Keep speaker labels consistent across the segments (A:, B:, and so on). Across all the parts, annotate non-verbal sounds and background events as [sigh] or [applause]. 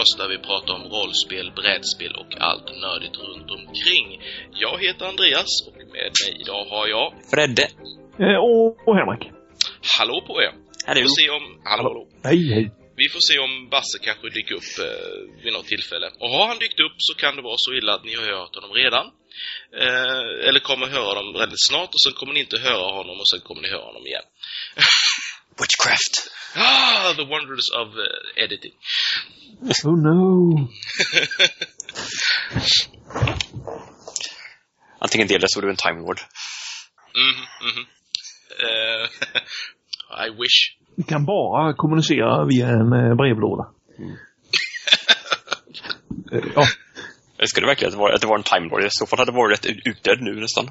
A: podcast där vi pratar om rollspel, brädspel och allt nördigt runt omkring. Jag heter Andreas och med mig idag har jag...
B: Fredde.
C: Eh, och, Henrik.
A: Hallå på er!
B: Hallå.
A: Vi får se om... Hallå, hallå.
C: Hej, hej.
A: Vi får se om Basse kanske dyker upp eh, vid något tillfälle. Och har han dykt upp så kan det vara så illa att ni har hört honom redan. Eh, eller kommer höra honom väldigt snart och sen kommer ni inte höra honom och sen kommer ni höra honom igen. [laughs]
B: Witchcraft.
A: ah, the wonders of eh, editing. [laughs]
C: Oh no. [laughs]
B: Antingen det eller så är du en Time Lord.
A: Mhm, mhm. Eh, [laughs] I wish.
C: Vi kan bara kommunicera via en eh, brevlåda. Eh, ja.
B: Ska det verkligen att det var, att det var en Time Lord? I så fall hade det varit rätt utdöd nu nästan.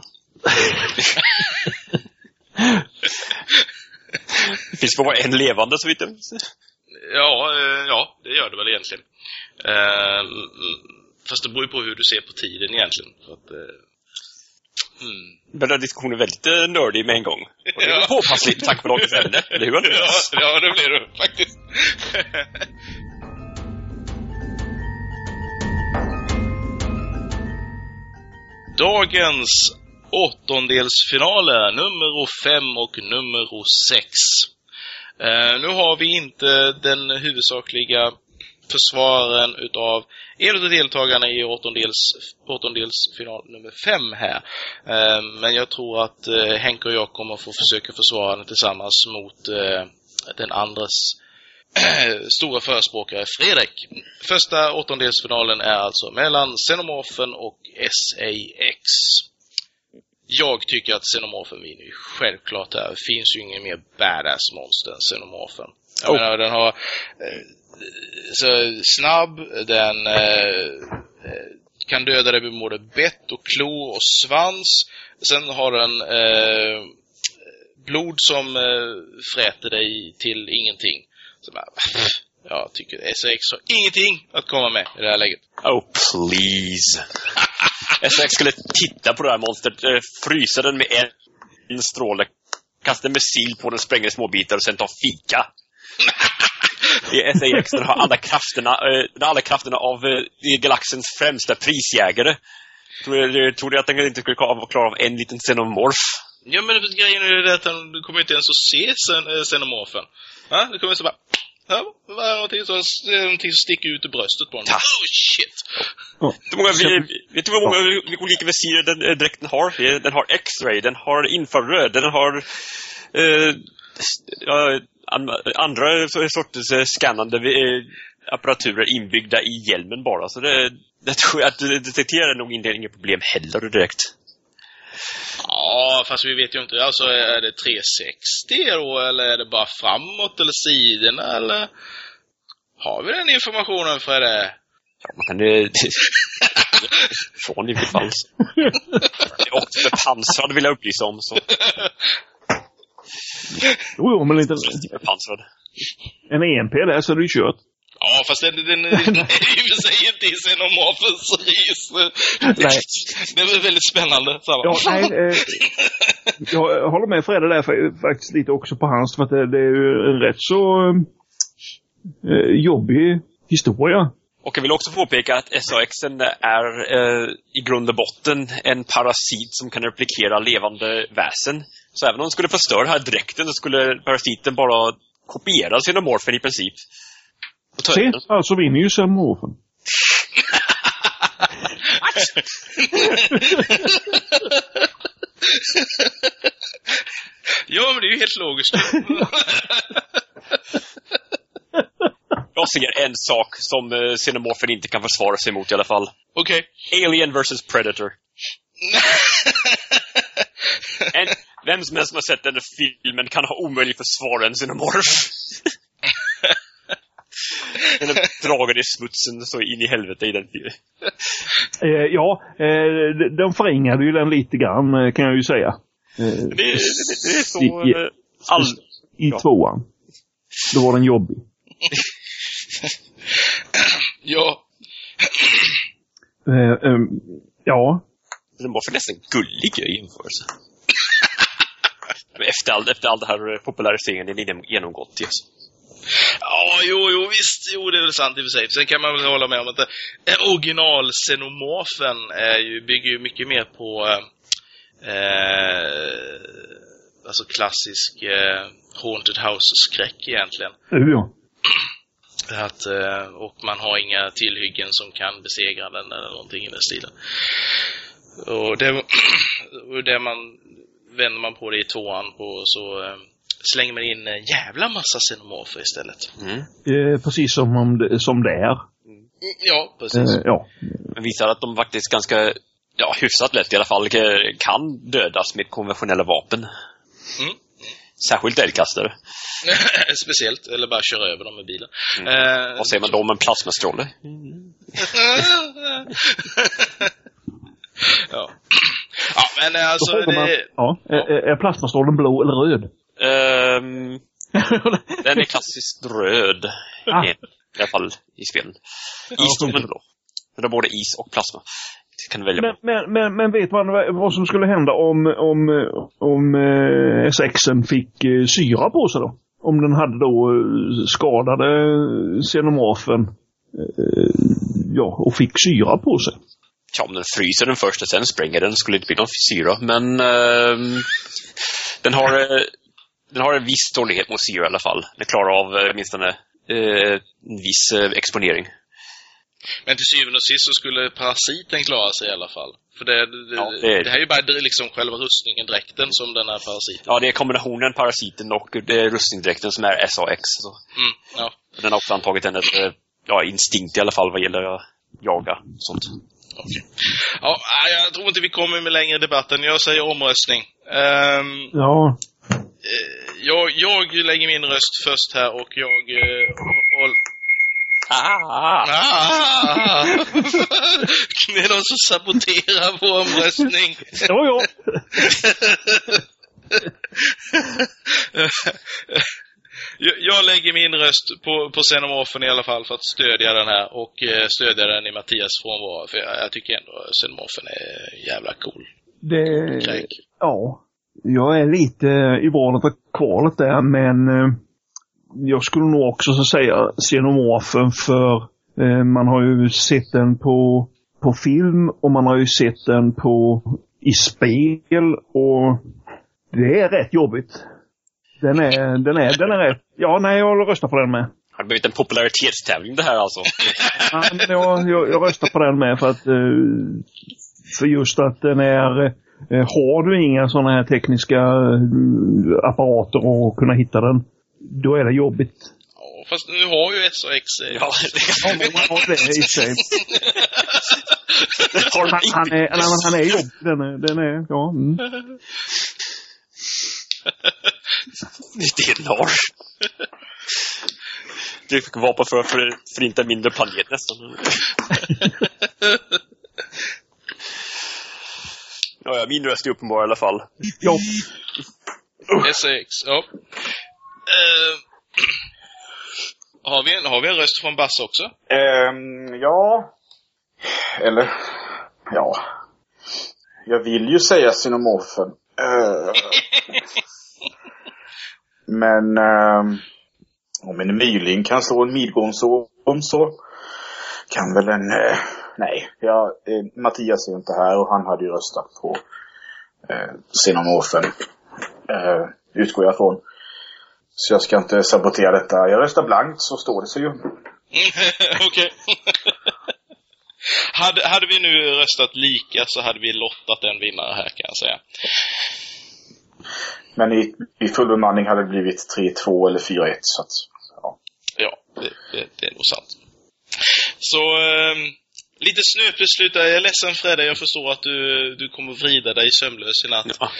B: Det finns bara en levande så vitt jag.
A: Ja, eh, ja, det gör det väl egentligen. Eh, fast det beror ju på hur du ser på tiden egentligen. För att, eh, mm.
B: Den här diskussionen är väldigt nördig med en gång. Och det är
A: Ja.
B: påpassligt tanke på dagens ämne, eller hur [laughs]
A: ja,
B: Andreas?
A: ja, det blir det faktiskt. [laughs] Dagens åttondelsfinaler, nummer fem och nummer sex. Eh, nu har vi inte den huvudsakliga försvararen utav en av deltagarna i åttondels, åttondelsfinal nummer fem här. Eh, men jag tror att eh, Henke och jag kommer få försöka försvara den tillsammans mot eh, den andres [clears throat] stora förespråkare Fredrik. Första åttondelsfinalen är alltså mellan Xenomorphen och SAX. Jag tycker att Xenomorphen vinner ju självklart här. Det finns ju ingen mer badass monster än Xenomorphen. Jag
B: Oh.
A: menar, den har eh, så snabb, den eh, eh, kan döda dig med både bett och klo och svans. Sen har den eh, blod som eh, fräter dig till ingenting. Så bara, jag tycker SX har ingenting att komma med i det här läget.
B: Oh, please. SX skulle titta på det här monstret, eh, frysa den med en, stråle, kasta en missil på den, spränga i små bitar och sen ta fika. I är SAX, har alla krafterna, eh, alla krafterna av eh, galaxens främsta prisjägare. Tror du, att den inte skulle klara av en liten xenomorf?
A: Ja men grejen är ju det att du kommer inte ens att se xenomorfen. Ja, du kommer så bara... Ja, vad är någonting som, det någonting som sticker ut ur bröstet på honom. Oh shit!
B: Hur många, vi, vet du hur många olika visirer den eh, dräkten har? Den har X-ray, den har infraröd, den har eh, andra so- sorters eh, scannande eh, apparaturer inbyggda i hjälmen bara. Så det, det tror jag att detektera är nog inte inget problem heller direkt.
A: Ja, fast vi vet ju inte. Alltså, är det 360 då, eller är det bara framåt, eller sidorna, eller? Har vi den informationen för det?
B: Ja, man kan eh, Från i vilket fall. Och bepansrad vill jag upplysa om. Så
C: Jo, jo, men lite,
B: bepansrad.
C: en EMP där så är det ju kört.
A: Ja, fast den, den, den är i och för sig inte i Xenomorphens register.
C: Nej.
A: Det är väl väldigt spännande.
C: Ja, nej, eh, [laughs] jag håller med Fredde där fa- faktiskt lite också på hans för att det, det är ju en rätt så eh, jobbig historia.
B: Och jag vill också påpeka att SAX är eh, i grund och botten en parasit som kan replikera levande väsen. Så även om den skulle förstöra här dräkten så skulle parasiten bara kopiera xenomorfen i princip.
C: Se, alltså vinner ju Xenomorphen. [laughs]
A: Ja, men det är ju helt logiskt. [laughs]
B: Jag ser en sak som eh, xenomorfen inte kan försvara sig mot i alla fall.
A: Okej.
B: Alien vs Predator. [laughs] En, vem som helst som har sett den filmen kan ha omöjligt försvara en xenomorf. [laughs] Den är dragen i smutsen så in i helvete i den filmen.
C: Eh, ja, eh, de- de förringade ju den lite grann eh, kan jag ju säga. Eh,
B: Det, det, det är så...
C: I-
B: eh, All,
C: I
B: Ja.
C: tvåan. Då var den jobbig. [laughs]
A: Ja.
C: Eh, ehm, ja,
B: den var för nästan gullig i jämförelse. [laughs] efter, all, efter all det här populariseringen den genom- genomgått. Yes.
A: Ja, jo, jo, visst. Jo, det är väl sant i och för sig. Sen kan man väl hålla med om att eh, original-xenomorfen är ju, bygger ju mycket mer på eh, eh, alltså klassisk eh, Haunted House-skräck egentligen.
C: Uh, ja. [clears throat]
A: Att, eh, och man har inga tillhyggen som kan besegra den eller någonting i den stilen. Och det, [clears throat] och det man, vänder man på det i tvåan på så slänger man in en jävla massa xenomorfer istället.
B: Mm.
C: Eh, precis som, om det, som det är.
A: Ja, precis.
C: Eh, ja.
B: Men visar att de faktiskt ganska, ja, hyfsat lätt i alla fall, eh, kan dödas med konventionella vapen.
A: Mm.
B: Särskilt eldkastare. [laughs]
A: Speciellt, eller bara köra över dem med bilen.
B: Mm.
A: Eh,
B: Vad säger man då om en plasmastråle? [laughs]
A: ja. [clears throat] ja, men eh,
C: Då
A: alltså
C: man,
A: det...
C: ja, är, är plasmastrålen blå eller röd?
B: Ehm, [laughs] den är klassiskt röd.
C: Ah.
B: I alla fall i spelen. Isstolen är blå. Men det är både is och plasma. Kan välja
C: Men, men, men, men vet man vad som skulle hända om, om, om eh, SXen fick eh, syra på sig då? Om den hade då eh, skadade xenomorfen eh, ja, och fick syra på sig.
B: Ja, om den fryser den först och sen spränger den skulle det inte bli någon syra. Men ehm, den har eh, den har en viss tålighet mot syra i alla fall. Den klarar av eh, åtminstone eh, en viss eh, exponering.
A: Men till syvende och sist så skulle parasiten klara sig i alla fall. För det, det,
B: Ja,
A: det,
B: det-
A: här är ju bara liksom själva rustningen, dräkten, som den här parasiten.
B: Ja, det är kombinationen parasiten och rustningsdräkten som är SAX. Så.
A: Mm, ja.
B: Den har också antagit eh, ja, instinkt i alla fall vad gäller att jaga och sånt.
A: Okej. Ja, jag tror inte vi kommer med längre i debatten. Jag säger omröstning. Ehm,
C: Ja,
A: jag, jag lägger min röst först här och jag... Eh, håll...
B: Ah!
A: Ah! [laughs] det är någon som saboterar vår omröstning.
C: jag. [laughs]
A: jag, jag lägger min röst på, på Xenomorphen i alla fall för att stödja den här och eh, stödja den i Mattias frånvaro. För jag, jag tycker ändå Xenomorphen är jävla cool.
C: Det,
A: Kräk.
C: ja, jag är lite i valet och kvalet där, men eh, jag skulle nog också så säga xenomorfen för eh, man har ju sett den på, på film och man har ju sett den på i spel och det är rätt jobbigt. Den är, den är, den är rätt, ja nej jag röstar på den med.
B: Har det blivit en popularitetstävling det här alltså? [laughs]
C: Ja, jag, jag, jag röstar på den med för att eh, för just att den är har du inga sådana här tekniska eh, apparater och kunna hitta den, då är det jobbigt.
A: Ja, fast nu har ju SAX... eh,
B: Ja, det
C: Ja, men man har det i sig. [laughs] Han, han, är, nej, men han är jobbig, den är, den är ja. Mm.
B: Det är Lars. Du fick vapen för att för- förinta mindre planet nästan. [laughs] Ja, ja, min röst är uppenbar i alla fall.
C: Ja,
A: SAX, ja. Eh, har, vi en, har vi en röst från Basse också?
D: Ehm, ja. Eller, ja. Jag vill ju säga Xenomorphen. Eh, [laughs] men ehm, om en myling kan slå en midgångsorm så kan väl en... eh, nej, ja, eh, Mattias är inte här och han hade ju röstat på eh, Xenomorphen. Eh, utgår jag från. Så jag ska inte sabotera detta. Jag röstar blankt så står det sig ju. [laughs]
A: Okej. [laughs] hade, hade vi nu röstat lika så hade vi lottat en vinnare här kan jag säga.
D: Men i, i full bemanning hade det blivit 3-2 eller 4-1. Så att, ja.
A: Ja, det, det, det är nog sant. Så, lite snöpligt där. Jag är ledsen Fredde, jag förstår att du, du kommer vrida dig sömnlös i natt.
B: Ja.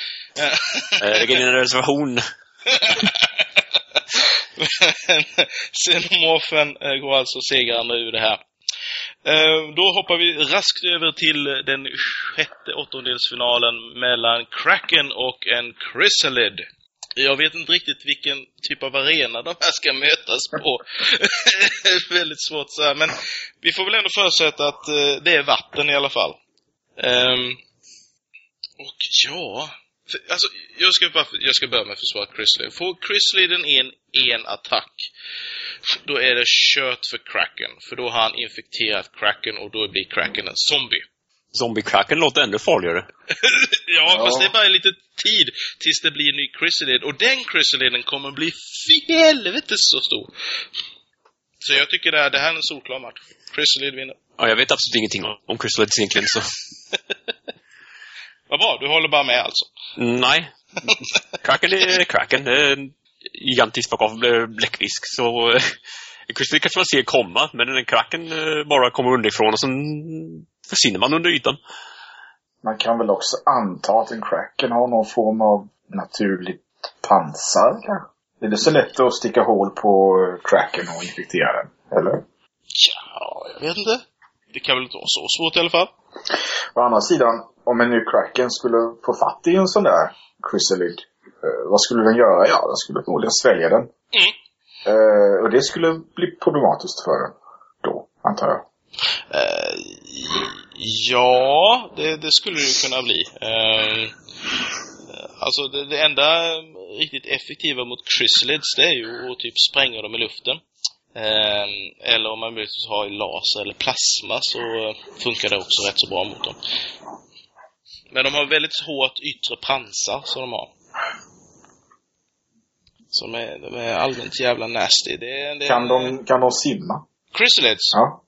B: Eh, Lägg in en reservation. [laughs]
A: Men Xenomorphen eh, går alltså segrande ur det här. Eh, Då hoppar vi raskt över till den sjätte åttondelsfinalen mellan Kraken och en Chrysalid. Jag vet inte riktigt vilken typ av arena de här ska mötas på. [laughs] Väldigt svårt så här. Men vi får väl ändå förutsätta att eh, det är vatten i alla fall. Um, och ja, För, alltså, jag ska, bara, jag ska börja med att försvara Chrisley. Får Chrysaliden en, en attack, då är det kört för Kraken. För då har han infekterat Kraken och då blir Kraken en zombie.
B: Zombie-cracken låter ännu farligare.
A: ja, [laughs]
D: Ja.
A: fast det är bara lite tid tills det blir en ny Chrysalid. Och den Chrysaliden kommer bli fy helvete så stor. Så jag tycker det här, det här är en solklar match. Chrysalid vinner.
B: Ja, jag vet absolut ingenting om- om Chrysalids egentligen, så... [laughs]
A: Vad bra, du håller bara med alltså.
B: Nej. [laughs] Kraken är Kraken. Det är en gigantisk off bläckfisk, så... Chrysalid kanske man ser komma, men den Kraken eh, bara kommer underifrån och sen försvinner man under ytan.
D: Man kan väl också anta att en Kraken har någon form av naturligt pansar kanske? Är det så lätt att sticka hål på Kraken och infektera den? Eller?
A: Ja, jag vet inte. Det kan väl inte vara så svårt i alla fall.
D: Å andra sidan, om en ny Kraken skulle få fatt i en sån där Chrysalid, eh, vad skulle den göra? Ja, den skulle förmodligen svälja den.
A: Mm.
D: Eh, och det skulle bli problematiskt för den då, antar jag.
A: Eh, ja, det, det skulle det ju kunna bli. Eh, alltså det, det enda riktigt effektiva mot chrysalids det är ju att typ spränga dem i luften. Eh, eller om man vill ha i laser eller plasma så funkar det också rätt så bra mot dem. Men de har väldigt hårt yttre pansar som de har. Som är, de är allmänt jävla nasty. Det, det,
D: Kan de, kan de simma?
A: Chrysalids?
D: Ja.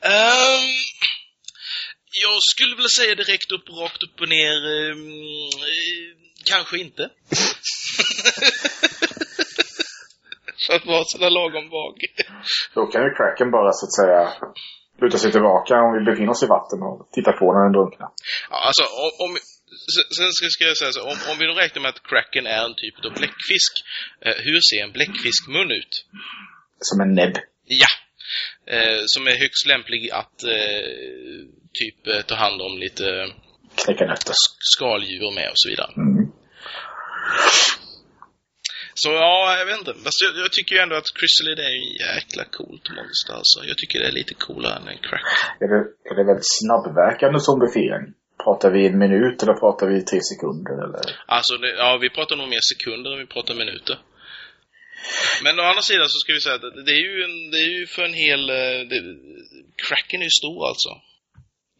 A: Ehm, jag skulle vilja säga direkt upp, rakt upp och ner. eh, kanske inte. [laughs] För att vara sådär lagom vag.
D: Då kan ju Kraken bara så att säga luta sig tillbaka om vi befinner oss i vatten och titta på när den drunknar.
A: Ja, alltså, om, om, sen- ska, jag säga så, om, om vi då räknar med att Kraken är en typ av bläckfisk. Eh, hur ser en bläckfiskmun ut?
D: Som en näbb.
A: Ja! Eh, som är högst lämplig att eh, typ eh, ta hand om lite
D: Knäcka nötter.
A: sk- skaldjur med och så vidare.
D: Mm.
A: Så ja, jag vet inte. Fast jag, jag tycker ju ändå att Chrysalid är en jäkla coolt monster alltså. Jag tycker det är lite coolare än en crack.
D: Är det, är det väldigt snabbverkande zombifiering? Pratar vi en minut eller pratar vi tre sekunder? Eller?
A: Alltså, det, ja, vi pratar nog mer sekunder än vi pratar minuter. Men å andra sidan så ska vi säga att det- är ju, en, det är ju för en hel... eh, Det, cracken är ju stor alltså.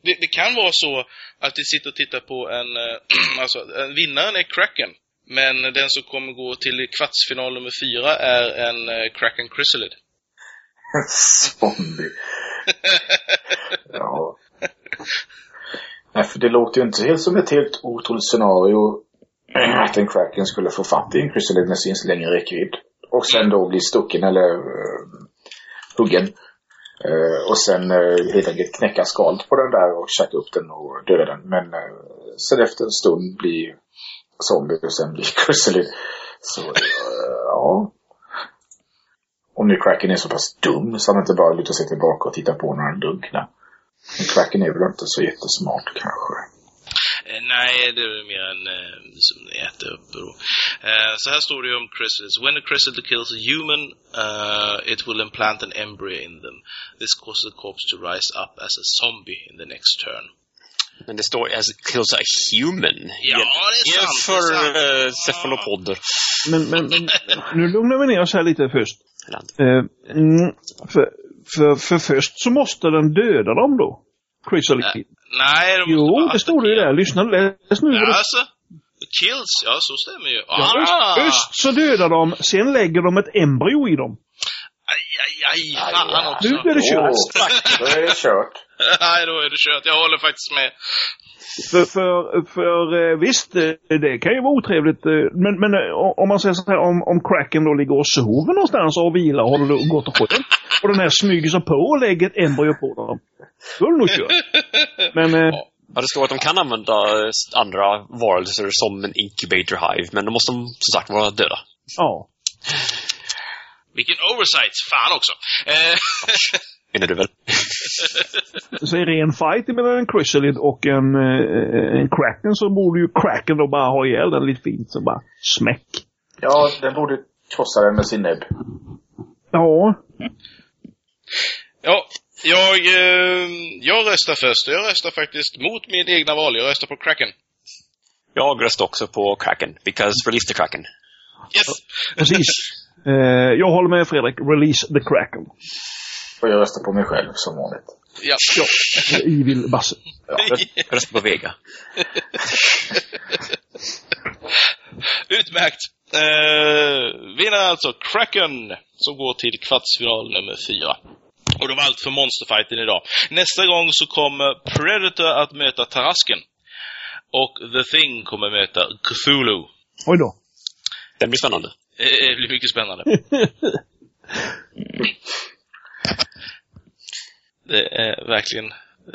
A: Det, det kan vara så att vi sitter och tittar på en... eh, [clears throat] alltså, en vinnaren är cracken. Men den som kommer gå till kvartsfinal nummer fyra är en eh, Kraken Chrysalid. [laughs]
D: Zombie. [laughs] Ja. Nej, för det låter ju inte helt som ett helt otroligt scenario att en Kraken skulle få fatt i en Chrysalid med sin längre räckvidd. Och sen då bli stucken eller uh, huggen. Eh, och sen uh, helt enkelt knäcka skalet på den där och käka upp den och döda den. Men uh, sen efter en stund bli zombie och sen bli [laughs] Chrysalid. Så ja. Om nu Kraken är så pass dum så han inte bara lutar sig tillbaka och tittar på när han drunknar. Kraken är väl inte så jättesmart kanske.
A: Eh, Nej, det är mer en eh, som äter upp. Eh, så här står det om crystals. When a crystal kills a human, uh, it will implant an embryo in them. This causes the corpse to rise up as a zombie in the next turn.
B: Men det står as kills a human.
A: Ja, det är sant,
B: För
A: det är sant.
B: uh, cephalopoder.
C: Men, men, men [laughs] nu lugnar vi ner oss här lite först. Eh, mm, för, för, för först så måste den döda dem då. Chrysalid.
A: Eh, Nej, de
C: Jo,
A: bara
C: det står det ju där. Lyssna, läs nu.
A: Ja,
C: det
A: alltså. Kills, ja så stämmer ju.
C: Ja,
A: Ah!
C: först, först så dödar de, sen lägger de ett embryo i dem.
A: Aj, aj, aj, fan
D: Aj,
A: också.
C: Nu är det kört.
D: Åh, då är det kört. [laughs]
A: Nej, då är det kört. Jag håller faktiskt med.
C: För, för, för eh, visst, eh, det kan ju vara otrevligt. eh, Men, men om man säger så här, om, om cracken då ligger och sover någonstans och vilar och har det gott och skönt. Och den här smyger sig på och lägger ett embryo på dem. Då är det nog kört. [laughs] Men,
A: Ja.
B: Ja, det står att de kan använda andra varelser som en incubator hive, men då måste de som sagt vara döda.
C: ja.
A: Vilken oversight. Fan också. Eh, [laughs]
B: Menar du väl?
C: Så i ren fight mellan en chrysalid och en, eh, en kraken så borde ju kraken då bara ha ihjäl den lite fint. Så bara smäck.
D: Ja, den borde krossa den med sin näbb.
C: Ja,
A: ja, jag, eh, jag röstar först. Jag röstar faktiskt mot min egna val. Jag röstar på Kraken.
B: Jag röstar också på Kraken, because release the Kraken.
A: Yes!
C: Precis. [laughs] Eh, jag håller med Fredrik. Release the Kraken.
D: Och jag röstar på mig själv som vanligt.
A: Ja.
C: Ja. Evil Basse.
D: Ja, [laughs]
B: Röst- Rösta på Vega. [laughs]
A: Utmärkt! Eh, vinnaren alltså Kraken, som går till kvartsfinal nummer fyra. Och det var allt för Monsterfighten idag. Nästa gång så kommer Predator att möta Tarasken. Och The Thing kommer möta Cthulhu.
C: Oj då.
B: Den blir spännande.
A: Eh, Det blir mycket spännande. [laughs] Är verkligen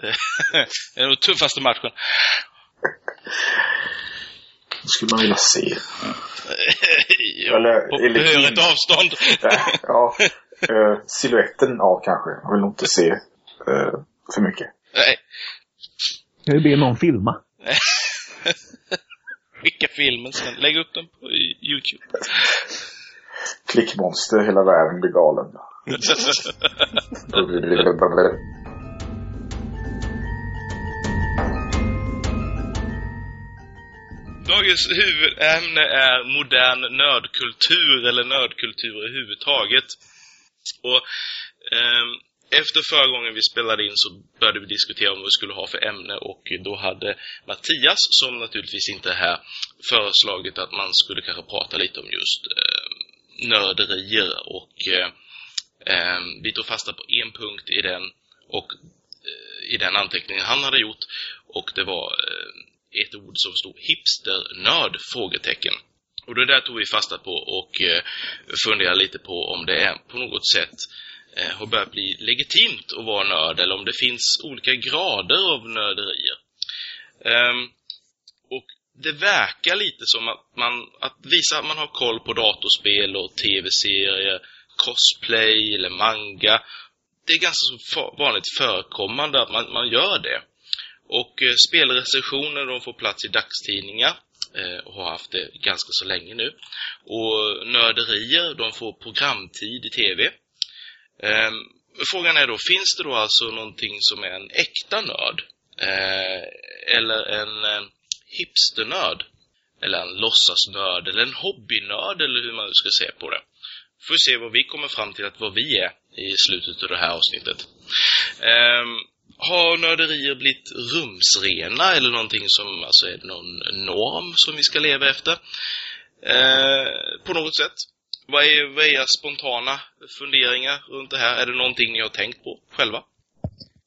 A: eh, det är nog tuffaste matchen.
D: Det skulle man vilja se.
A: ja, [laughs]
D: Eller-
A: på behörigt avstånd.
D: Ja, uh, [laughs] siluetten av kanske. Jag vill nog inte se eh, för mycket.
A: Nej,
C: Kan vi be någon filma? [laughs]
A: skicka filmen sen. Lägg upp den på Youtube.
D: Klickmonster, hela världen blir galen.
A: Dagens huvudämne är modern nördkultur eller nördkultur överhuvudtaget. Och ehm, efter förra gången vi spelade in så började vi diskutera om vad vi skulle ha för ämne och då hade Mattias, som naturligtvis inte är här, föreslagit att man skulle kanske prata lite om just eh, nörderier och eh, ehm, vi tog fasta på en punkt i den och eh, i den anteckningen han hade gjort och det var eh, ett ord som stod hipsternörd? Frågetecken. Och det där tog vi fasta på och eh, funderade lite på om det är på något sätt eh, har börjat bli legitimt att vara nörd eller om det finns olika grader av nörderier. Ehm, och det verkar lite som att man, att visa att man har koll på datorspel och tv-serier, cosplay eller manga. Det är ganska så vanligt förekommande att man, man gör det. Och eh, spelrecensioner de får plats i dagstidningar eh, och har haft det ganska så länge nu. Och nörderier de får programtid i tv. Eh, frågan är då, finns det då alltså någonting som är en äkta nörd? Eh, eller en eh, hipsternörd? Eller en låtsasnörd? Eller en hobbynörd? Eller hur man nu ska se på det. Får vi se vad vi kommer fram till att vad vi är i slutet av det här avsnittet. Ehm, har nörderier blivit rumsrena eller någonting som alltså är någon norm som vi ska leva efter? Eh, på något sätt. Vad är, vad är era spontana funderingar runt det här? Är det någonting ni har tänkt på själva?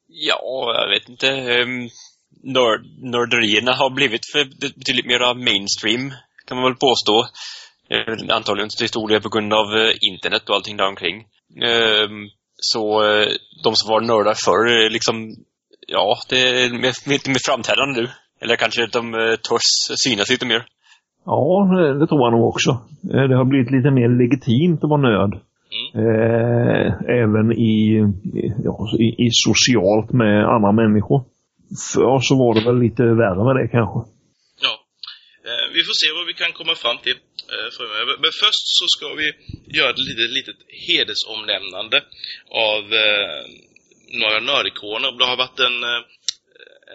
B: Ja, jag vet inte. Um, nörd, nörderierna har blivit för betydligt mera mainstream, kan man väl påstå. Uh, antagligen till stor del på grund av uh, internet och allting där omkring. Ehm, så eh, de som var nördar förr, eh, liksom, ja, det är lite mer framträdande nu. Eller kanske de eh, törs synas lite mer.
C: Ja, det- tror jag nog också. Det har blivit lite mer legitimt att vara nörd. Eh, även i, i- ja, i, i socialt med andra människor. Förr så var det väl lite värre med det kanske.
A: Ja. Eh, vi får se vad vi kan komma fram till Eh, framöver. Men först så ska vi göra ett litet, litet hedersomnämnande av eh, några nördikoner. Det har varit en, eh,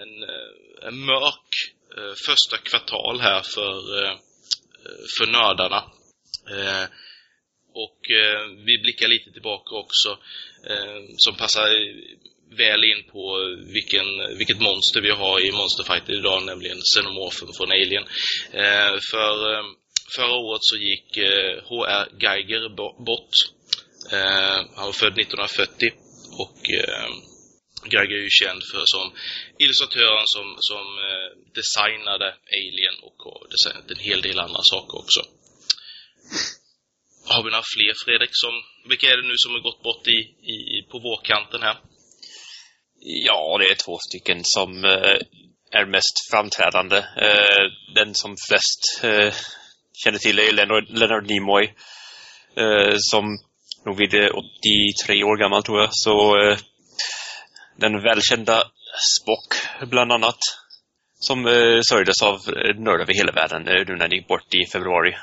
A: en, eh, en mörk eh, första kvartal här för, eh, för nördarna. Eh, och eh, vi blickar lite tillbaka också eh, som passar väl in på vilken, vilket monster vi har i Monsterfighter idag, nämligen Xenomorphen från Alien. Eh, för eh, förra året så gick eh, H.R. Geiger bort. Eh, han var född 1940 och eh, Geiger är ju känd för som illustratören som, som eh, designade Alien och har designat en hel del andra saker också. Har vi några fler Fredrik? Som, vilka är det nu som har gått bort i, i, på vårkanten här?
B: Ja, det är två stycken som eh, är mest framträdande. Eh, den som flest eh, känner till är Leonard, Leonard Nimoy. Eh, som nog vid 83 år gammal tror jag. Så eh, den välkända Spock bland annat. Som eh, sörjdes av eh, nördar över hela världen eh, nu när den gick bort i februari.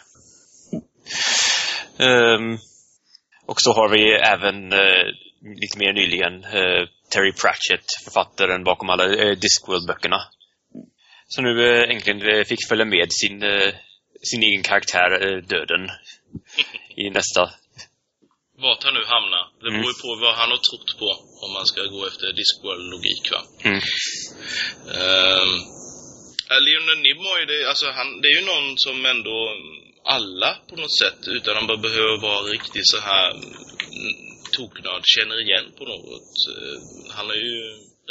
B: Um, och så har vi även eh, lite mer nyligen eh, Terry Pratchett, författaren bakom alla eh, Discworld-böckerna. som nu eh, äntligen eh, fick följa med sin, eh, sin egen karaktär, Döden, [laughs] i nästa.
A: Vart han nu hamnar. Det
B: Mm.
A: beror ju på vad han har trott på. Om man ska gå efter Discworld-logik va.
B: Mm.
A: Um, Leonard Nimoy, är det, alltså han, det är ju någon som ändå alla på något sätt, utan att man behöver vara riktigt så här mm, toknörd, känner igen på något. Eh, Han har ju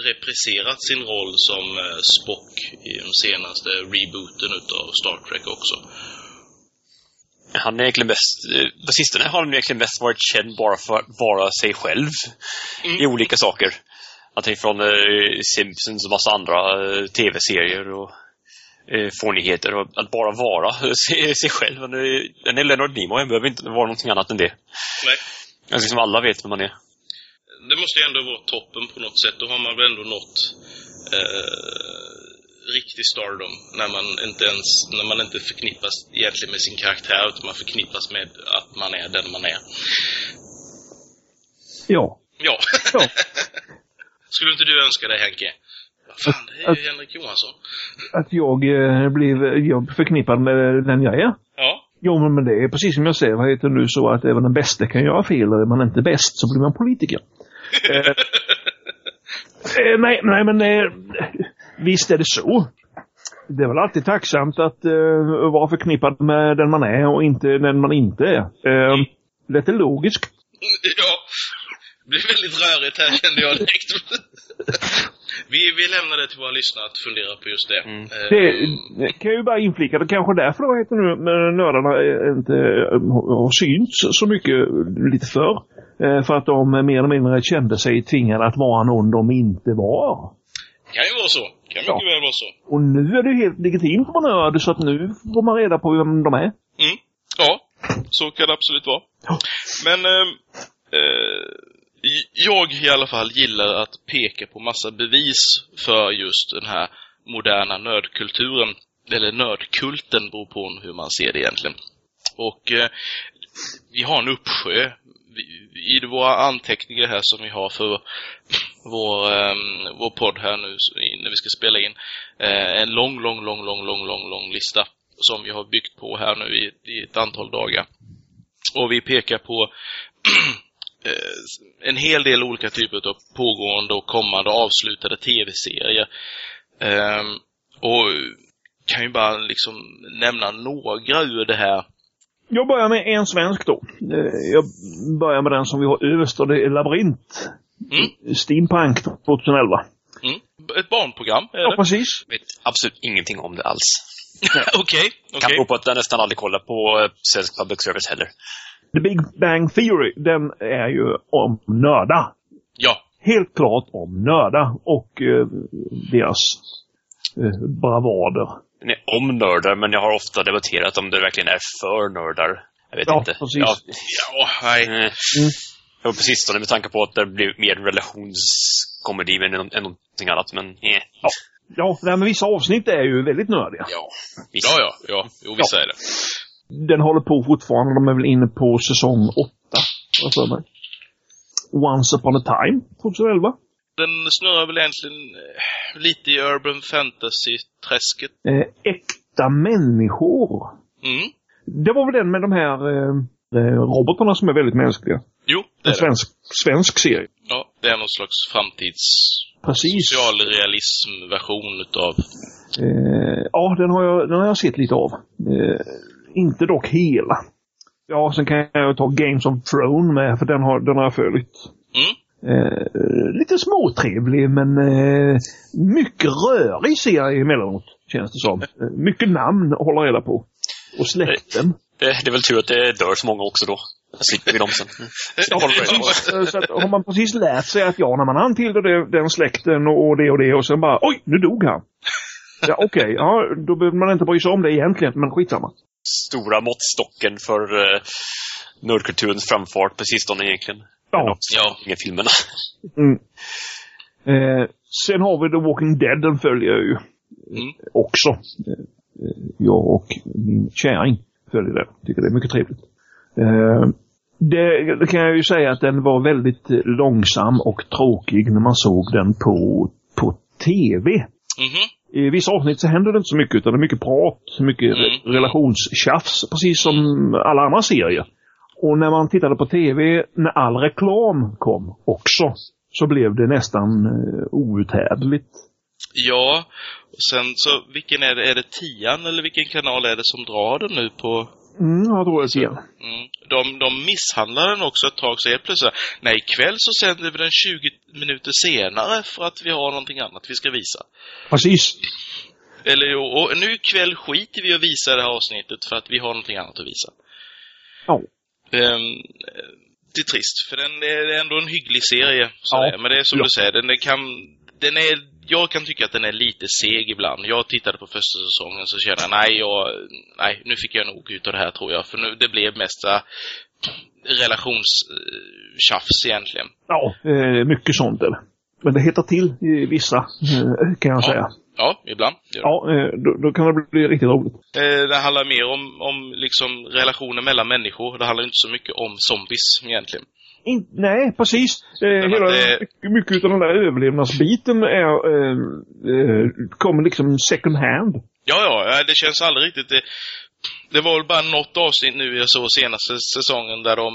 A: represserat sin roll som eh, Spock i den senaste rebooten utav Star Trek också.
B: Han är egentligen mest, eh, på sistone har han egentligen mest varit känd bara för att vara sig själv
A: Mm.
B: i olika saker. Allting från eh, Simpsons och massa andra eh, tv-serier och eh, fånigheter. Och att bara vara [laughs] sig, sig själv. Eh, Den är Leonard Nimoy, han behöver inte vara någonting annat än det.
A: Nej.
B: Alltså som alla vet vem man är.
A: Det måste ju ändå vara toppen på något sätt. Då har man väl ändå nått eh, riktig stardom. När man inte ens, när man inte förknippas egentligen med sin karaktär utan man förknippas med att man är den man är.
C: Ja.
A: Ja.
C: Ja. [laughs]
A: Skulle inte du önska det Henke? Vad fan, det är ju Henrik Johansson.
C: Att jag eh, blev jag förknippad med den jag är.
A: Ja.
C: Jo, men- det är precis som jag säger, vad heter nu, så att även den bästa kan göra fel. och Är man inte bäst så blir man politiker eh, nej, nej, men eh, visst är det så. Det är väl alltid tacksamt att eh, vara förknippad med den man är och inte den man inte är. Eh, lite logiskt.
A: ja. Det blir väldigt rörigt här kände jag direkt. [laughs] vi, vi lämnar det till våra lyssnare att fundera på just det.
B: Mm.
A: Eh,
C: Det, det kan jag ju bara inflika, det kanske är därför då heter nu nördarna eh, inte eh, har synts så mycket lite förr. För att de mer eller mindre kände sig tvingade att vara någon de inte var.
A: Kan ju vara så. Kan
C: Ja.
A: mycket väl vara så.
C: Och nu är det helt legitimt att vara nörd så att nu får man reda på vem de är.
A: Mm. Ja, så kan det absolut vara.
C: Ja.
A: Men eh, eh, jag i alla fall gillar att peka på massa bevis för just den här moderna nördkulturen. Eller nördkulten beror på hur man ser det egentligen. Och eh, vi har en uppsjö i våra anteckningar här som vi har för vår, ehm, vår podd här nu när vi ska spela in. Eh, en lång, lång, lång, lång, lång, lång, lång lista som vi har byggt på här nu i, i ett antal dagar. Och vi pekar på [clears throat] en hel del olika typer av pågående och kommande avslutade tv-serier. Ehm, och kan ju bara liksom nämna några ur det här.
C: Jag börjar med en svensk då. Eh, Jag börjar med den som vi har överst och det är Labyrint.
A: Mm.
C: Steampunk 2011.
A: Mm. Ett barnprogram, är
C: Ja,
A: det?
C: precis.
B: Vet absolut ingenting om det alls. [laughs]
A: Okej,
B: Kan
A: okej.
B: bero på att jag nästan aldrig kollar på eh, svensk public service heller.
C: The Big Bang Theory, den är ju om nördar.
A: Ja.
C: Helt klart om nördar och eh, deras eh, bravader.
B: Den är om nördar, men jag har ofta debatterat om det verkligen är för nördar. Jag vet
C: Ja,
B: inte.
C: precis.
B: Ja,
A: Ja, nej.
B: eh, Och på sistone med tanke på att det blir mer relationskomedi än, än någonting annat. Men eh,
C: Ja. Ja, med vissa avsnitt är ju väldigt nördiga.
A: Ja.
B: visst.
A: Ja, ja, ja. Jo, vissa är det.
C: Den håller på fortfarande. De är väl inne på säsong åtta, har jag för mig. Once upon a time, 2011.
A: Den snurrar väl egentligen eh, lite i urban fantasy-träsket.
C: Eh, äkta människor.
A: Mm.
C: Det var väl den med de här eh, eh, robotarna som är väldigt mänskliga.
A: Jo, det
C: En
A: är det.
C: svensk, svensk serie.
A: Ja, det är någon slags framtids...
C: Precis.
A: Socialrealism-version utav...
C: Eh, ja, den har, jag, den har jag sett lite av. Eh, inte dock hela. Ja, sen kan jag ta Games of Throne med, för den har, den har jag följt.
A: Mm.
C: Eh, lite småtrevlig, men eh, mycket rörig serie emellanåt, känns det som. Eh, mycket namn att hålla reda på. Och släkten.
B: Det, det är väl tur att det dör så många också då. Slipper vi dem sen.
C: Eh, Så att, har man precis lärt sig att ja, när man han tillhör det- den släkten och det och det och sen bara oj, nu dog han. Ja, okej. Ja, då behöver man inte bry sig om det egentligen, men skitsamma.
B: Stora måttstocken för uh, nördkulturens framfart på sistone egentligen.
C: Ja.
A: Ja.
B: Inga filmerna. [laughs]
C: Mm. Eh, sen har vi The Walking Dead, den följer jag ju
A: Mm.
C: också. Eh, eh, jag och min käring följer den. Tycker det är mycket trevligt. Eh, det, det kan jag ju säga att den var väldigt eh, långsam och tråkig när man såg den på, på TV.
A: Mhm.
C: I vissa avsnitt så händer det inte så mycket utan det är mycket prat, mycket
A: Mm.
C: re- relationstjafs, precis som alla andra serier. Och när man tittade på TV, när all reklam kom också, så blev det nästan eh, outhärdligt.
A: Ja, och sen så, vilken är det? Är det tian eller vilken kanal är det som drar den nu på?
C: Mm, jag tror det igen.
A: Mm. De, de misshandlar den också ett tag, så helt plötsligt Nej, ikväll så sänder vi den 20 minuter senare för att vi har någonting annat vi ska visa.
C: Precis.
A: Eller jo, och nu ikväll skiter vi att visa det här avsnittet för att vi har någonting annat att visa.
C: Ja.
A: Ehm, det är trist, för den är ändå en hygglig serie. Så
C: Ja.
A: Men det är som
C: Ja.
A: du säger, den, den kan... Den är, jag kan tycka att den är lite seg ibland. Jag tittade på första säsongen så kände jag, nej, jag, nej, nu fick jag nog ut av det här tror jag. För nu, det blev mest här relationstjafs egentligen.
C: Ja, eh, mycket sånt. Men det hettar till i vissa, eh, kan jag
A: Ja.
C: säga.
A: Ja, ibland.
C: Ja, eh, då, då kan det bli riktigt roligt.
A: Det handlar mer om, om liksom relationer mellan människor. Det handlar inte så mycket om zombies egentligen.
C: In, nej, precis. Eh, hela,
A: det-
C: mycket, mycket av den där överlevnadsbiten är, eh, eh, kommer liksom second hand.
A: Ja, ja, ja, det känns aldrig riktigt. Det, det var väl bara något avsnitt nu jag såg senaste säsongen där de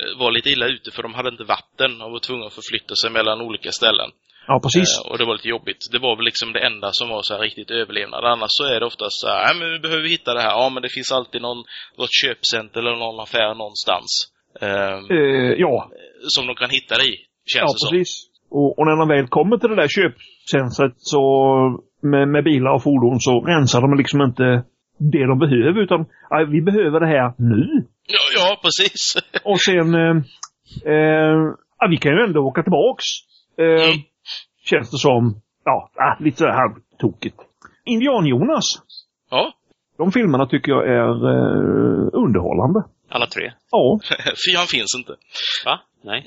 A: eh, var lite illa ute för de hade inte vatten och var tvungna att förflytta sig mellan olika ställen.
C: Ja, precis.
A: Eh, och det var lite jobbigt. Det var väl liksom det enda som var så här riktigt överlevnad. Annars så är det oftast så här, "Nej, men vi behöver hitta det här. Ja, men det finns alltid någon, något köpcenter eller någon affär någonstans. Eh,
C: Eh, ja,
A: som de kan hitta i, känns
C: ja
A: det som.
C: precis. Och, och när de väl kommer till det där köpcentret så med, med bilar och fordon så rensar de liksom inte det de behöver utan "Ja, vi behöver det här nu.
A: Ja, ja precis. [laughs]
C: Och sen, eh, eh, vi kan ju ändå åka tillbaks. Eh,
A: Mm.
C: Känns det som. Ja, ah, lite så här halvtokigt. Indian-Jonas.
A: ja.
C: De filmerna tycker jag är eh, underhållande.
B: Alla tre.
C: Ja. [laughs]
A: Fyan finns inte.
B: Va? Nej.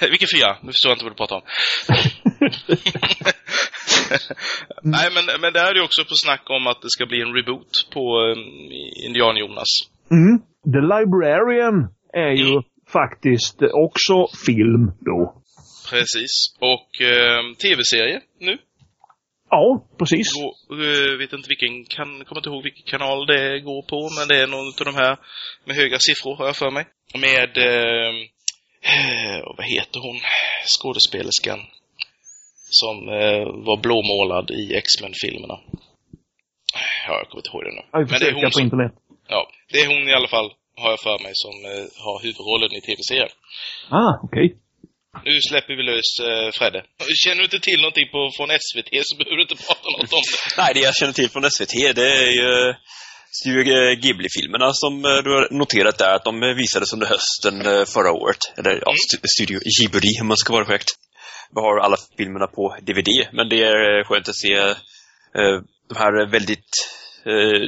B: [laughs]
A: Vilken fya? Nu förstår jag inte vad du pratar om. [laughs] Nej, men, men där är det ju också på snack om att det ska bli en reboot på um, Indian-Jonas.
C: Mm. The Librarian är ju
A: Mm.
C: faktiskt också film då.
A: Precis. Och um, tv-serie nu.
C: Ja, precis.
A: Går, uh, vet inte vilken, kan, kommer inte ihåg vilken kanal det går på, men det är någon av de här med höga siffror, har jag för mig. Med, uh, vad heter hon, skådespelerskan? Som uh, var blåmålad i X-Men-filmerna. Ja, jag kommer inte ihåg det nu.
C: Jag
A: Men det är hon som,
C: internet.
A: ja, det är hon i alla fall, har jag för mig, som eh, har huvudrollen i tv-serien.
C: Ah, okej.
A: Nu släpper vi lös eh, Fredde. Känner du inte till någonting på, från SVT så behöver du inte prata något om det.
B: Nej, det jag känner till från SVT, det är ju Studio Ghibli-filmerna som eh, du har noterat där, att de eh, visades under hösten eh, förra året. Eller ja, Stu- Studio Ghibli, om man ska vara korrekt. Vi har alla filmerna på DVD, men det är eh, skönt att se eh, de här väldigt eh,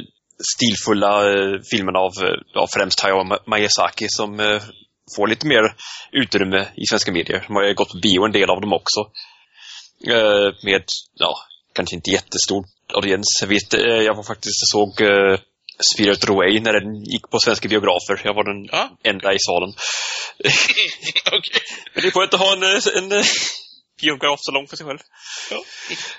B: stilfulla eh, filmerna av, eh, av främst Hayao Miyazaki som eh, får lite mer utrymme i svenska medier. De har ju gått på bio en del av dem också. Eh, med, ja, kanske inte jättestor audiens. Jag vet, eh, jag var faktiskt såg eh, Spirit Away när den gick på svenska biografer. Jag var den
A: Ja.
B: enda i salen. [laughs]
A: Okej.
B: Men det skönt att ha en, eh, en eh, biografsalong för sig själv.
A: Ja.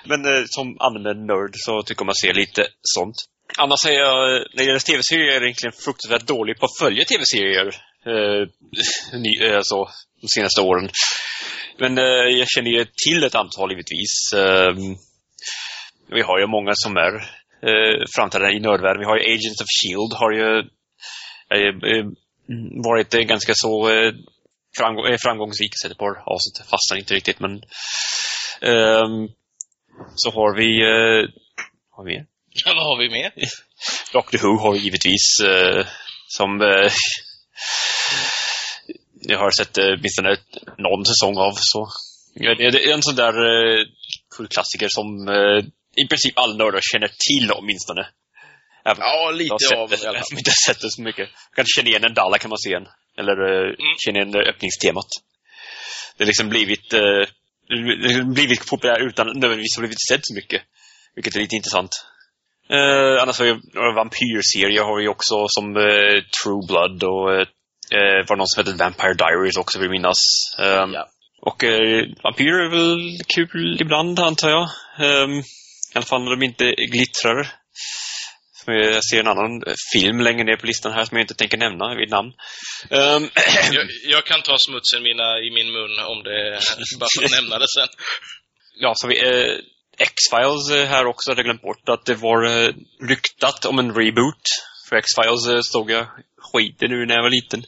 B: Men eh, som allmän nörd så tycker man ser lite sånt. Annars är jag, eh, när det gäller tv-serier, egentligen fruktansvärt dålig på att följa tv-serier. Eh, [laughs] ny, eh, alltså, de senaste åren. Men eh, jag känner ju till ett antal givetvis. Eh, vi har ju många som är eh, framträdande i nördvärlden. Vi har ju Agents of Shield har ju eh, eh, varit eh, ganska så eh, framgång, framgångsrik. Ett par avsnitt, fastnar inte riktigt men ehm, så har vi har vi mer?
A: Ja, vad har vi mer? [laughs]
B: Doctor Who har vi givetvis som jag har sett eh, åtminstone någon säsong av. Så. Ja, Det är en sån där eh, kultklassiker som eh, i princip alla nördar känner till åtminstone. Även
A: Ja, lite
B: jag
A: av
B: sett
A: alla
B: det, [laughs]
A: fall.
B: inte sett det så mycket. Kanske känner igen en Dalla kan man se en. Eller eh,
A: Mm.
B: känner igen eh, öppningstemat. Det har liksom blivit, eh, har blivit populär utan nödvändigtvis har blivit sett så mycket. Vilket är lite intressant. Eh, annars har vi några vampyrserier har vi också som eh, True Blood och eh, eh, var någon som hette Vampire Diaries också vill minnas. Ehm,
A: Ja.
B: Och eh, vampyrer är väl kul ibland antar jag. Ehm, I alla fall när de inte glittrar. Jag ser en annan film längre ner på listan här som jag inte tänker nämna vid namn. Um, [clears throat]
A: jag, jag, kan ta smutsen mina, i min mun om det bara för att nämna det sen.
B: Ja, så vi, eh, X-Files eh, här också hade jag glömt bort att det var eh, ryktat om en reboot. För X-Files eh, stod jag skiten nu när jag var liten.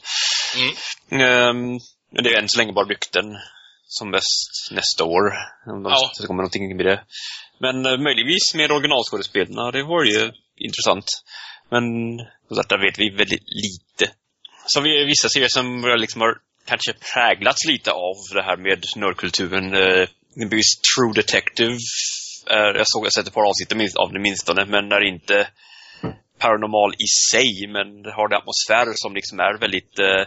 B: Mm. Um, men det är än så länge bara rykten. Som bäst nästa år. Om de ja. kommer någonting med det. Men möjligtvis med originalskådespelarna, det var ju intressant. Men som sagt, där vet vi väldigt lite. Så vi vissa serier som liksom har kanske präglats lite av det här med nördkulturen. Uh, True Detective. Jag såg, jag sett ett par avsnitt av det minstone, men är inte paranormal i sig, men det har en atmosfär som liksom är väldigt uh,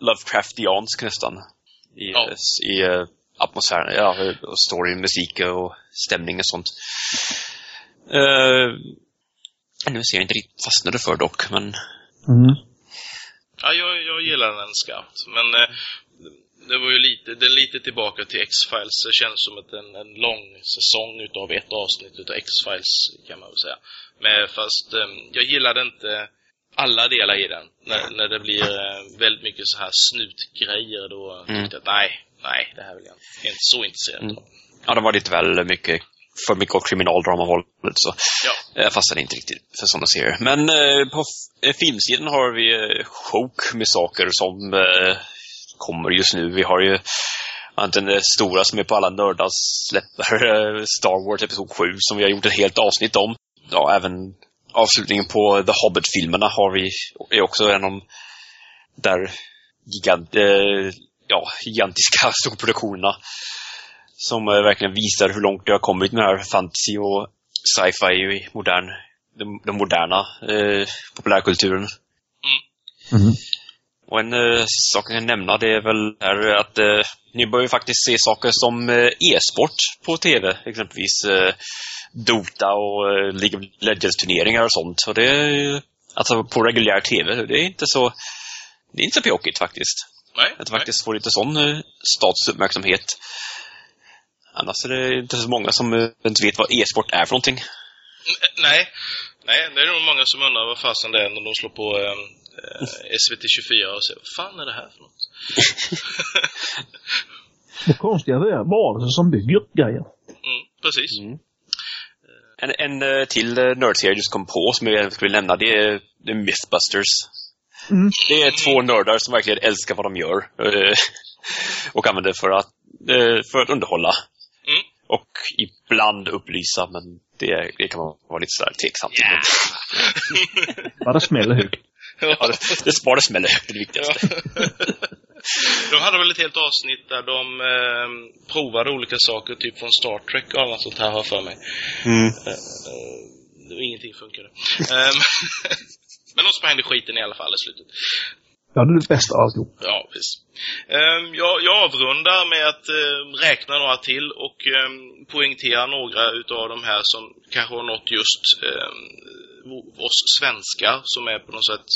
B: Lovecraftiansk nästan. I, ja. i uh, atmosfären, ja, story, musik och stämning och sånt. Uh, nu ser jag inte riktigt fastnade för dock, men... Mm.
A: Ja, jag, jag gillar den skarpt. Men eh, det var ju lite, det är lite tillbaka till X-Files. Det känns som ett, en, en lång säsong utav ett avsnitt utav X-Files, kan man väl säga. Men fast eh, jag gillade inte alla delar i den. När, när det blir eh, väldigt mycket så här snutgrejer då mm. tyckte jag att nej, nej, det här vill jag inte. Jag är inte så intresserad mm. av.
B: Ja, det var lite väl mycket för mycket åt kriminaldrama-hållet. Så ja. jag fastnade inte riktigt för sådana serier. Men eh, på eh, filmsidan har vi eh, sjok med saker som eh, kommer just nu. Vi har ju den stora som är på alla nördars släpper, eh, Star Wars Episod 7, som vi har gjort ett helt avsnitt om. Ja, även avslutningen på The Hobbit-filmerna har vi, är också en av där gigant, eh, ja, gigantiska [laughs] storproduktionerna som eh, verkligen visar hur långt det har kommit med här fantasy och sci-fi i modern, den, den moderna eh, populärkulturen. Mm. Mm. Och en eh, sak jag kan nämna det är väl är att eh, ni börjar faktiskt se saker som eh, e-sport på TV. Exempelvis eh, Dota och eh, League of Legends-turneringar och sånt. Och det är alltså på reguljär TV. Det är inte så det är inte så pjåkigt faktiskt.
A: Nej,
B: att faktiskt få lite sån eh, statusuppmärksamhet. Annars är det inte så många som eh, inte vet vad e-sport är för någonting.
A: Nej, nej, det är nog många som undrar vad fasen det är när de slår på eh, SVT24 och säger vad fan är det här för något? [laughs]
C: det konstiga är varelser som bygger grejer.
A: Mm, precis. Mm.
B: En, en eh, till nördserie just kom på som jag skulle nämna, det är, det är Mythbusters. Mm. Det är två nördar som verkligen älskar vad de gör. [laughs] och använder det för att, för att underhålla. Mm. Och ibland upplysa, men det, det kan man vara lite sådär tveksam till.
C: Yeah. [laughs] Bara smäller högt.
B: Ja, det, bara smäller högt, det viktigaste.
A: de hade väl ett helt avsnitt där de eh, provade olika saker, typ från Star Trek och annat sånt här, har för mig. Mm. Eh, eh, ingenting funkade. Ehm, [laughs] men de sprängde skiten i alla fall i slutet.
C: Ja, det är det bästa av alltihop.
A: Ja, visst. Um, jag, jag avrundar med att uh, räkna några till och um, poängtera några utav de här som kanske har nått just um, oss svenskar som är på något sätt,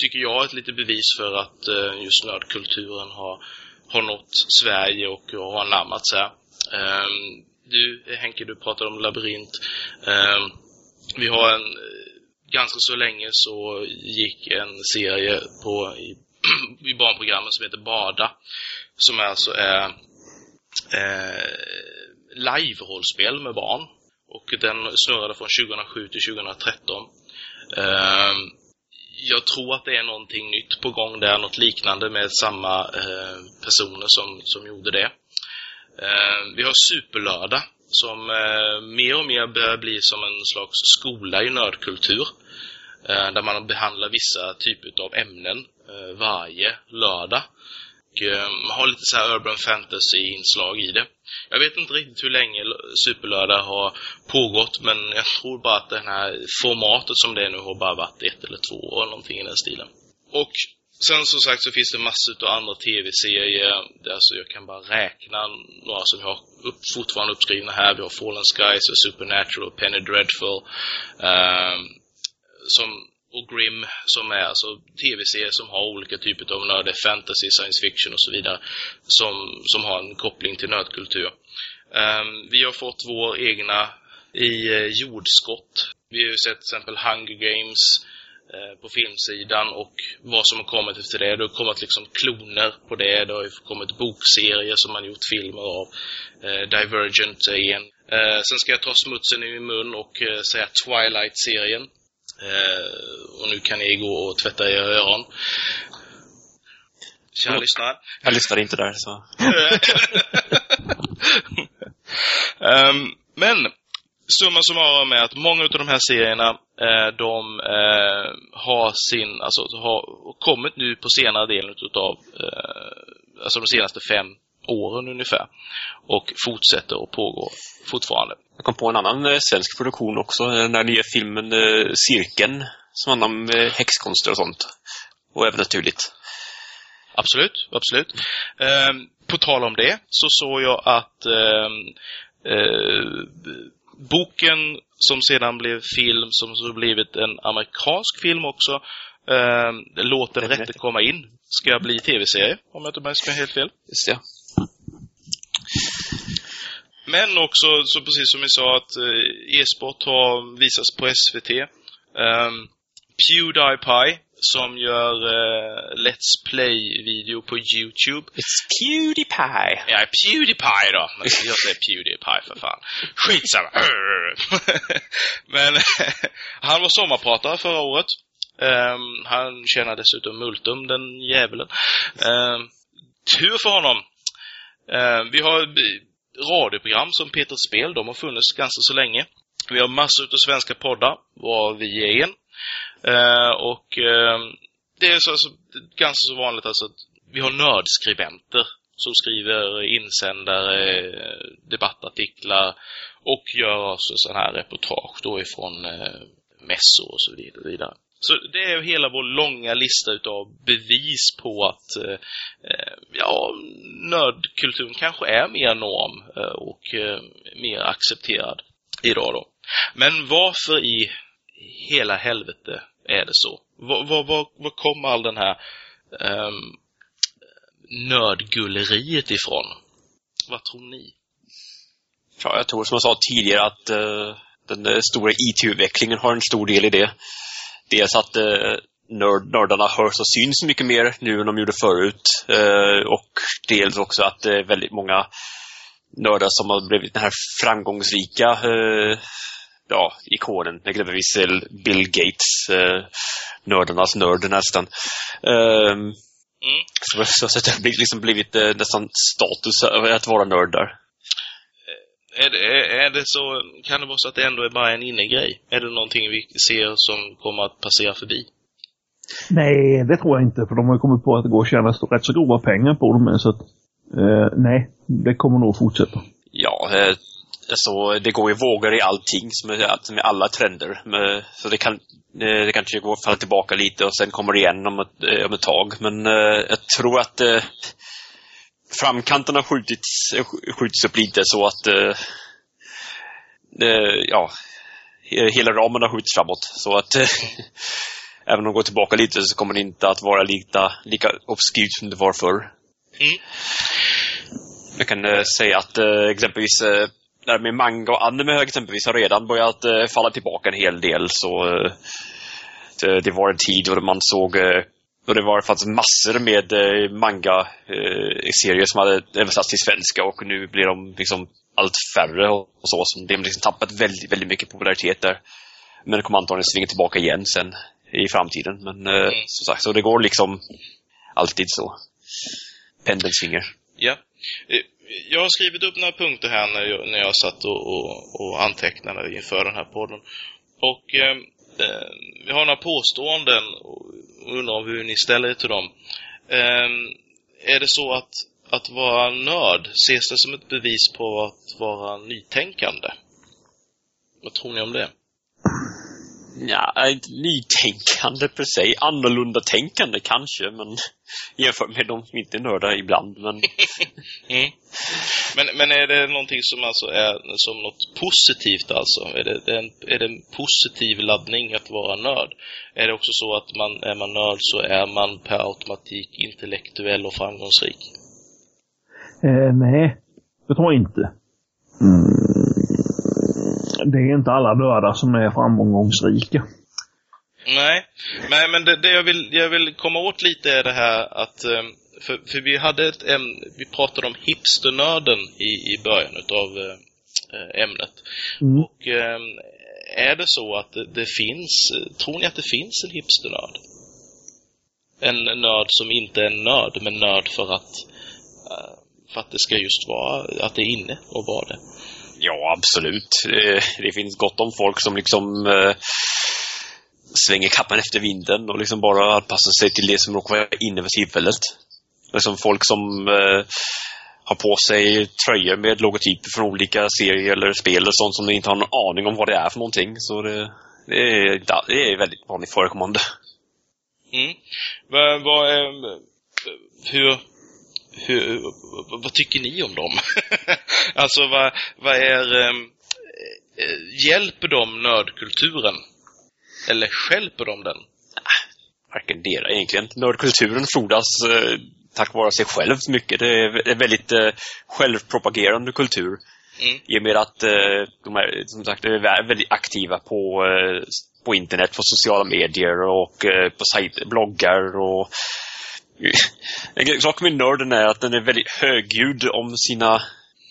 A: tycker jag, ett litet bevis för att uh, just nördkulturen har, har nått Sverige och har anammats här. du, Henke, du pratade om labyrint. vi har en ganska så länge så gick en serie på i, [clears throat] i barnprogrammet som heter Bada. Som alltså är eh, live-rollspel med barn. Och den snurrade från 2007 till 2013. Eh, jag tror att det är någonting nytt på gång där, något liknande med samma eh, personer som, som gjorde det. Eh, vi har Superlördag som eh, mer och mer börjar bli som en slags skola i nördkultur. Eh, där man behandlar vissa typer av ämnen eh, varje lördag. Och eh, har lite så här urban fantasy-inslag i det. Jag vet inte riktigt hur länge Superlördag har pågått men jag tror bara att det här formatet som det är nu har bara varit ett eller två år någonting i den stilen. Och sen som sagt så finns det massor av andra tv-serier. Alltså jag kan bara räkna några som jag har upp, fortfarande uppskrivna här. Vi har Fallen Skies, Supernatural, Penny Dreadful. Um, som, och Grim som är alltså tv-serier som har olika typer av nördar, fantasy, science fiction och så vidare som, som har en koppling till nördkultur. Um, vi har fått vår egna i eh, jordskott. Vi har ju sett till exempel Hunger Games eh, på filmsidan och vad som har kommit efter det. Det har kommit liksom kloner på det. Det har ju kommit bokserier som man gjort filmer av. Eh, Divergent är en. Eh, sen ska jag ta smutsen i min mun och eh, säga Twilight-serien. Eh, och nu kan ni gå och tvätta era öron. Kära lyssnare.
B: Jag lyssnade inte där, så... [laughs]
A: Ehm, men summa summarum är att många av de här serierna, eh, de eh, har sin, alltså har kommit nu på senare delen utav, eh, alltså de senaste fem åren ungefär. Och fortsätter och pågår fortfarande.
B: Jag kom på en annan eh, svensk produktion också. Den där nya filmen eh, Cirkeln. Som handlar om eh, häxkonster och sånt. Och även naturligt.
A: Absolut, absolut. Ehm, på tal om det så såg jag att ehm, eh, boken som sedan blev film, som så blivit en amerikansk film också, eh, Låt den rätte komma in, ska bli tv-serie, om jag inte minns helt fel.
B: Just det.
A: Men också, så precis som vi sa, att eh, e-sport har visats på SVT. Um, Pewdiepie, som gör eh, Let's Play-video på YouTube.
B: It's Pewdiepie!
A: Ja, Pewdiepie då. Men Jag säger Pewdiepie för fan. Skitsamma. [laughs] Men [laughs] han var sommarpratare förra året. Ehm, han tjänar dessutom multum, den djävulen. Ehm, tur för honom. Ehm, vi har radioprogram som Peter Spel, de har funnits ganska så länge. Vi har massor av svenska poddar, var vi är en. Eh, och eh, det är så, alltså, ganska så vanligt alltså att vi har nördskribenter som skriver insändare, debattartiklar och gör också sådana här reportage då ifrån eh, mässor och så vidare. Så det är hela vår långa lista utav bevis på att eh, ja, nördkulturen kanske är mer norm eh, och eh, mer accepterad idag då. Men varför i hela helvete är det så? Var, var, var, var kommer all den här eh, nördgulleriet ifrån? Vad tror ni?
B: Ja, jag tror som jag sa tidigare att eh, den eh, stora e IT-utvecklingen har en stor del i det. Dels att uh, nörd, nördarna hörs och syns mycket mer nu än de gjorde förut. och dels också att det är väldigt många nördar som har blivit den här framgångsrika ja, ikonen, exempelvis Bill Gates, eh, nördarnas nörd nästan. Mm. Så, så, så det har liksom blivit eh, nästan status att vara nörd där.
A: Är det, är det så, kan det vara så att det ändå är bara en innegrej? Är det någonting vi ser som kommer att passera förbi?
C: Nej, det tror jag inte. För de har kommit på att det går att tjäna rätt så grova pengar på dem. Så att, eh, nej, det kommer nog fortsätta.
B: Ja, eh, så det går ju vågor i allting, som är, som är alla trender. Så det kan eh, det kanske går att falla tillbaka lite och sen kommer det igen om ett, eh, om ett tag. Men eh, jag tror att framkanten har skjutits, skjutits upp lite så att ja, hela ramen har skjutits framåt. Så att [laughs] även om de går tillbaka lite så kommer det inte att vara lika, lika obskyrt som det var förr. Mm. Jag kan säga att exempelvis där med manga och anime exempelvis har redan börjat eh, falla tillbaka en hel del. Så eh, det, det, var en tid då man såg eh, då det var, fanns massor med eh, manga-serier som hade översatts till svenska och nu blir de liksom allt färre och, så. Så de har liksom tappat väldigt, väldigt mycket popularitet där. Men det kommer antagligen svinga tillbaka igen sen i framtiden. Men eh, mm. som sagt, så det går liksom alltid så. Pendeln svingar.
A: Ja. Eh, jag har skrivit upp några punkter här när jag, när jag satt och, och, och antecknade inför den här podden. Och eh, eh, vi har några påståenden och undrar hur ni ställer er till dem. Um, är det så att, att vara nörd, ses det som ett bevis på att vara nytänkande? Vad tror ni om det?
B: Ja, inte nytänkande per se. Annorlunda tänkande kanske, men [laughs] jämfört med de som inte är nördar ibland. Men... [laughs]
A: mm. men, men är det någonting som alltså är som något positivt alltså? Är det, en, är det en positiv laddning att vara nörd? Är det också så att man, är man nörd så är man per automatik intellektuell och framgångsrik?
C: Eh, nej, det tror jag inte. Mm. Det är inte alla nördar som är framgångsrika.
A: Nej, Nej men det, det jag, vill, jag vill komma åt lite är det här att eh, för, för vi hade ett ämne, vi pratade om hipsternörden i, i början utav eh, ämnet.
C: Mm.
A: Och eh, är det så att det, det finns, tror ni att det finns en hipsternörd? En nörd som inte är en nörd, men nörd för att, eh, för att det ska just vara, att det är inne och vara det.
B: Ja, absolut. Eh, det, finns gott om folk som liksom eh, svänger kappan efter vinden och liksom bara anpassar sig till det som råkar vara inne för tillfället. Liksom folk som eh, har på sig tröjor med logotyper från olika serier eller spel och sånt som de inte har någon aning om vad det är för någonting. Så det, det, är, det är väldigt vanligt förekommande.
A: Mm. Men vad är, hur, hur, vad tycker ni om dem? [laughs] alltså vad, vad är, ähm, hjälper de nördkulturen? Eller skälper de den?
B: Varken dera egentligen. Nördkulturen frodas eh, tack vare sig själv mycket. Det är en väldigt eh, självpropagerande kultur.
A: Mm.
B: I och med att eh, de är, som sagt, är väldigt aktiva på, eh, på internet, på sociala medier och eh, på sajter, bloggar och en sak med nörden är att den är väldigt högljudd om sina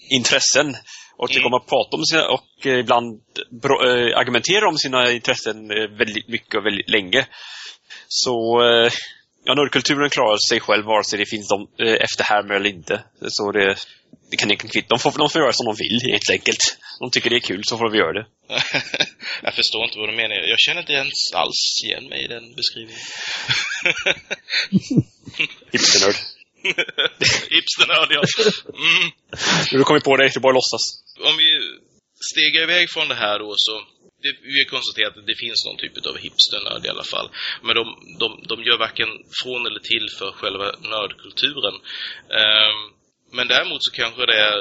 B: intressen. Och tycker
A: Mm.
B: om att prata om sina och eh, ibland eh, argumentera om sina intressen eh, väldigt mycket och väldigt länge. Så ja, nördkulturen klarar sig själv vare sig det finns de eh, efterhärmare eller inte. Så det, det kan egentligen kvitta. De får, de får göra som de vill helt enkelt. De tycker det är kul så får de göra det. [laughs]
A: jag förstår inte vad du menar. Jag känner inte ens alls igen mig i den beskrivningen. [laughs]
B: Hipsternörd. [laughs]
A: Hipsternörd, ja. Mm.
B: Du kommit på det, är bara låtsas.
A: Om vi stegar iväg från det här då så det, vi har konstaterat att det finns någon typ av hipsternörd i alla fall. Men de, de, de gör varken från eller till för själva nördkulturen. Ehm, men däremot så kanske det är,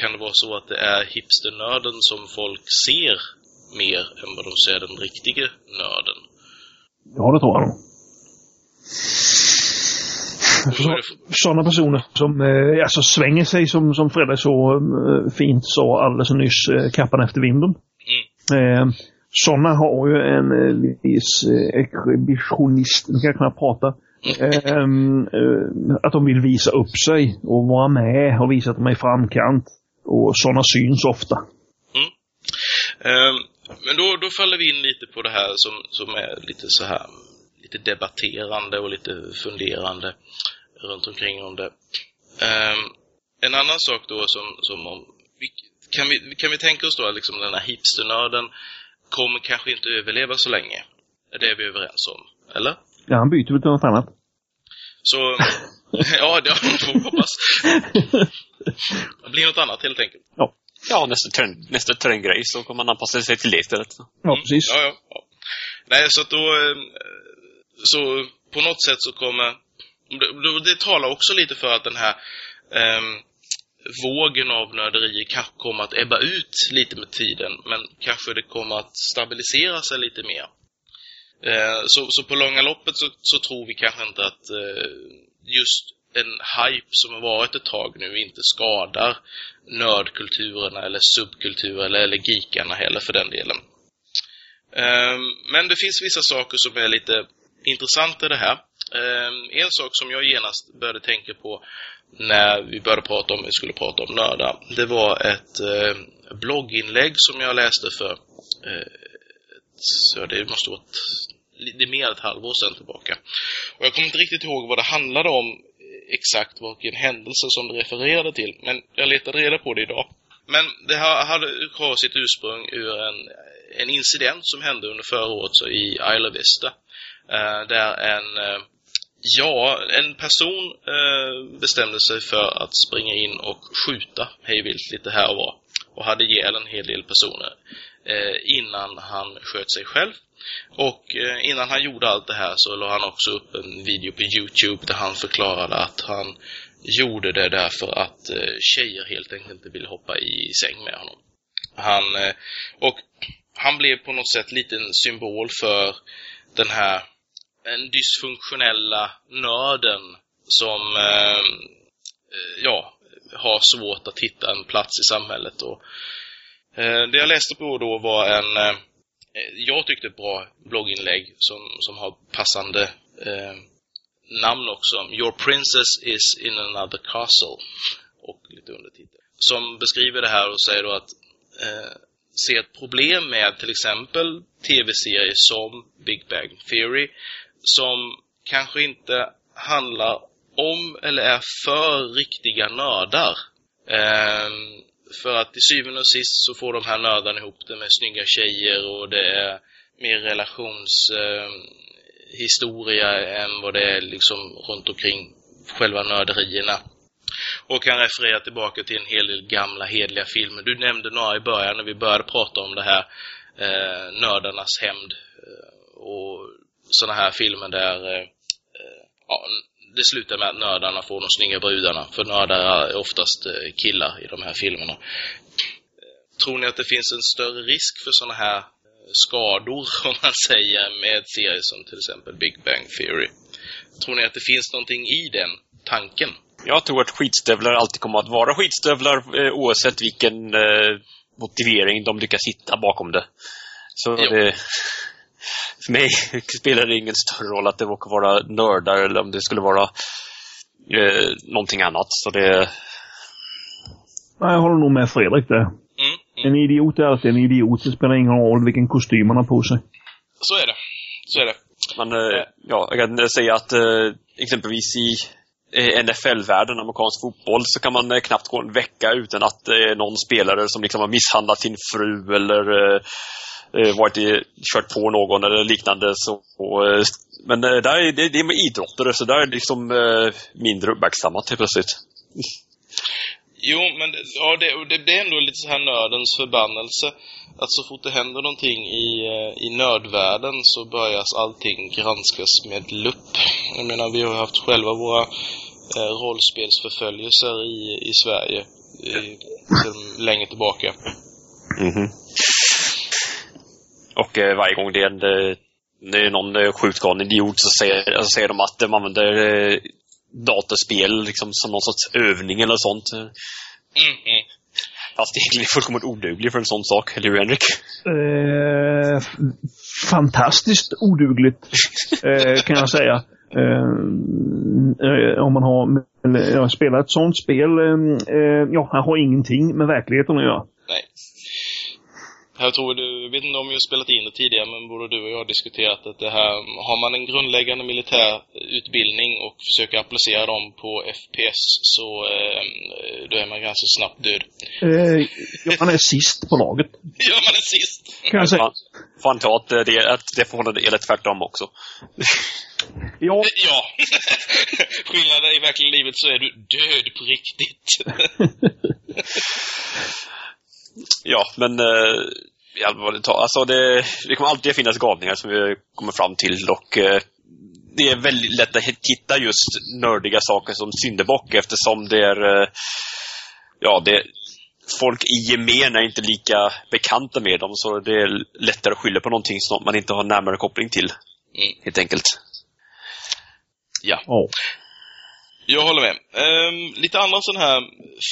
A: kan det vara så att det är hipsternörden som folk ser mer än vad de ser den riktiga nörden.
C: Ja, det tror jag nog.
A: Och då är det f-
C: Sådana personer som eh, alltså svänger sig som, som Fredrik så eh, fint sa alldeles nyss, eh, kappan efter vinden. Eh, sådana har ju en eh, viss eh, exhibitionist, nu kan jag knappt prata, eh, eh, att de vill visa upp sig och vara med och visa att de är i framkant. Och sådana syns ofta. Mm.
A: Ehm, men då, då faller vi in lite på det här som, som är lite så här lite debatterande och lite funderande runt omkring om det. Ehm, en annan sak då som, som om, kan, vi, kan vi tänka oss då att liksom den här hipsternörden kommer kanske inte överleva så länge? Det är vi överens om, eller?
C: Ja, han byter väl till något annat.
A: Så, [laughs] ja, det får vi hoppas. Det blir något annat helt enkelt.
B: Ja, nästa, trend, nästa trendgrej så kommer man anpassa sig till det istället.
C: Ja, precis.
A: Ja, ja, ja. Nej, så att då... eh, Så på något sätt så kommer... Det, det- talar också lite för att den här ehm, vågen av nörderier kanske kommer att ebba ut lite med tiden. Men kanske det kommer att stabilisera sig lite mer. Eh, så, så på långa loppet så, så tror vi kanske inte att eh, just en hype som har varit ett tag nu inte skadar nördkulturerna eller subkulturer eller, eller geekarna heller för den delen. Eh, Men det finns vissa saker som är lite intressanta i det här. Eh, en sak som jag genast började tänka på när vi började prata om vi skulle prata om nördar, det var ett eh, blogginlägg som jag läste för, eh, så det måste vara ett, det är mer än ett halvår sedan tillbaka. Och jag kommer inte riktigt ihåg vad det handlade om eh, exakt vilken händelse som det refererade till, men jag letade reda på det idag. Men det har, hade, har sitt ursprung ur en, en incident som hände under förra året så i Isla Vista. Eh, där en, eh, ja, en person eh, bestämde sig för att springa in och skjuta hejvilt lite här och var. Och hade ihjäl en hel del personer eh, innan han sköt sig själv. Och eh, innan han gjorde allt det här så la han också upp en video på Youtube där han förklarade att han gjorde det därför att eh, tjejer helt enkelt inte ville hoppa i säng med honom. Han, eh, och han blev på något sätt lite en symbol för den här den dysfunktionella nörden som eh, ja, har svårt att hitta en plats i samhället och Eh, det jag läste på då var en, eh, jag tyckte ett bra blogginlägg som, som har passande eh, namn också. Your princess is in another castle. Och lite undertitel. Som beskriver det här och säger då att eh, se ett problem med till exempel tv-serier som Big Bang Theory som kanske inte handlar om eller är för riktiga nördar. Ehm, för att till syvende och sist så får de här nördarna ihop det med snygga tjejer och det är mer relationshistoria ehm, eh, än vad det är liksom runt omkring själva nörderierna. Och kan referera tillbaka till en hel del gamla hedliga filmer. Du nämnde några i början när vi började prata om det här eh, nördarnas hämnd. Eh, och sådana här filmer där eh, ja, det slutar med att nördarna får de snygga brudarna. För nördar är oftast eh, killar i de här filmerna. Tror ni att det finns en större risk för sådana här eh, skador, [laughs] om man säger, med serier som till exempel Big Bang Theory? Tror ni att det finns någonting i den tanken?
B: Jag tror att skitstövlar alltid kommer att vara skitstövlar eh, oavsett vilken eh, motivering de lyckas hitta bakom det. Så jo. det, för mig [laughs] spelar det ingen större roll att det råkar vara nördar eller om det skulle vara eh, någonting annat. Så det...
C: Nej, jag håller nog med Fredrik där. Mm, mm. En idiot är alltid en idiot. Det spelar ingen roll vilken kostym man har på sig.
A: Så är det. Så är det.
B: Men, eh, ja, jag kan säga att eh, exempelvis i eh, NFL-världen, amerikansk fotboll, så kan man eh, knappt gå en vecka utan att det är någon spelare som liksom har misshandlat sin fru eller eh, eh, varit i, kört på någon eller liknande. Så, och, eh, men eh, där är, det, det är med idrottare, så där är det liksom eh, mindre uppmärksammat helt plötsligt.
A: Jo, men ja, det, det, är ändå lite så här nördens förbannelse. Att så fort det händer någonting i, eh, i nördvärlden så börjas allting granskas med lupp. Jag menar, vi har haft själva våra eh, rollspelsförföljelser i, i Sverige i, sedan länge tillbaka.
B: Mm -hmm. Och eh, varje gång det är, en, eh, det är någon eh, sjukt galen idiot så säger, så säger de att de använder eh, datorspel liksom, som någon sorts övning eller sånt. Mm. Fast egentligen är fullkomligt oduglig för en sån sak, eller hur Henrik?
C: Eh, fantastiskt odugligt, eh, kan jag säga. Eh, om man har eller, spelat ett sånt spel, eh, ja, han har ingenting med verkligheten att göra.
A: Jag tror du, jag vet inte om vi har spelat in det tidigare, men både du och jag har diskuterat att det här, har man en grundläggande militär utbildning och försöker applicera dem på FPS så eh, då är man ganska snabbt död.
C: Eh, ja, man är sist på laget. [laughs]
A: ja, man är sist.
C: Kan jag säga.
B: Får anta att det, att det förhållandet är tvärtom också. [laughs]
C: ja.
A: ja. [laughs] Skillnaden i verkliga livet så är du död på riktigt.
B: Ja, men eh, i allvarligt talat, alltså det, det kommer alltid finnas galningar som vi kommer fram till och eh, det är väldigt lätt att hitta just nördiga saker som syndabock eftersom det är, eh, ja, det folk i gemen är inte lika bekanta med dem så det är lättare att skylla på någonting som man inte har närmare koppling till. Mm. Helt enkelt.
A: Ja. Oh. Jag håller med. Ehm, lite andra sådana här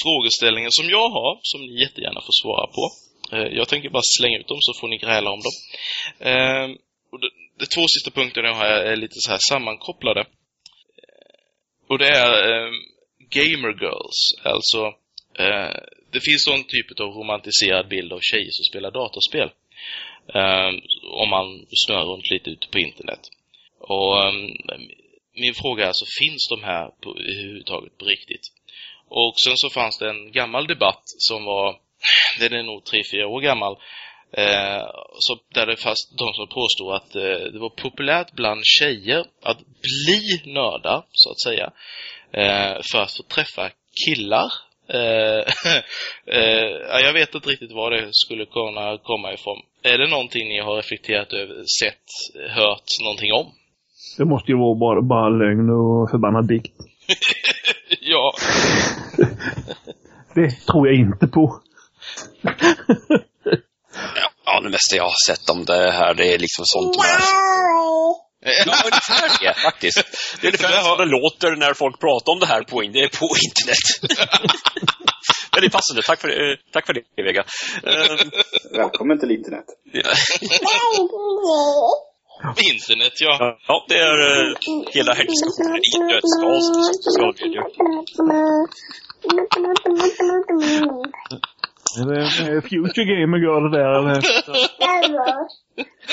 A: frågeställningar som jag har, som ni jättegärna får svara på. Ehm, jag tänker bara slänga ut dem så får ni gräla om dem. Ehm, och de, de två sista punkterna jag har är lite så här sammankopplade. Ehm, och det är um, Gamer Girls. Alltså, eh, det finns sån typ av romantiserad bild av tjejer som spelar dataspel. Ehm, om man snör runt lite ute på internet. Och min fråga är alltså, finns de här på, överhuvudtaget på riktigt? Och sen så fanns det en gammal debatt som var, [laughs] den är nog tre fyra år gammal, eh, så där det fanns de som påstod att eh, det var populärt bland tjejer att bli nördar, så att säga, eh, för att få träffa killar. Eh, [laughs] eh, jag vet inte riktigt var det skulle kunna komma ifrån. Är det någonting ni har reflekterat över, sett, hört någonting om?
C: Det måste ju vara bara, bara lögn och förbannad dikt. [laughs]
A: ja. [laughs]
C: det tror jag inte på.
B: ja, det mesta jag har sett om det här, det är liksom sånt. Ja, ungefär det faktiskt. Det är ungefär så det låter när folk pratar om det här på, på internet. [laughs] Väldigt passande. Tack för, eh, tack för det, Vega. Eh,
D: Välkommen till internet.
B: Ja.
A: Internet, ja.
B: ja, det är eh, hela diskussionen i nötskal sociala medier.
C: Är det är Future Gamer Girl det där eller?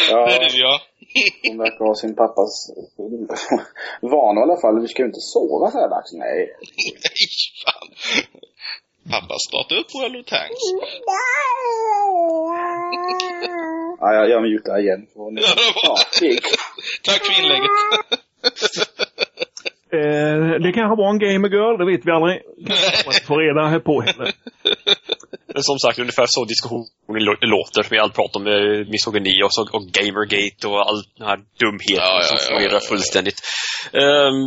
D: Ja,
A: Det är du, ja.
D: hon verkar ha sin pappas vana i alla fall. Vi ska ju inte sova så här dags. Nej.
A: Nej, fan. Pappa, starta upp World of Tanks.
D: Ja, jag, jag igen. Ni-
A: Ja, det var-
D: Ja, det gick.
A: Tack för inlägget. [laughs]
C: Eh, det kanske var en Gamer Girl, det vet vi aldrig. Man får reda på heller. [laughs]
B: Men som sagt, ungefär så diskussionen lå- låter med allt prat om eh, misogyni och, så, och gamergate och all den här dumheten
A: Ja, ja,
B: som
A: ja,
B: florerar
A: ja, ja.
B: fullständigt. Ehm,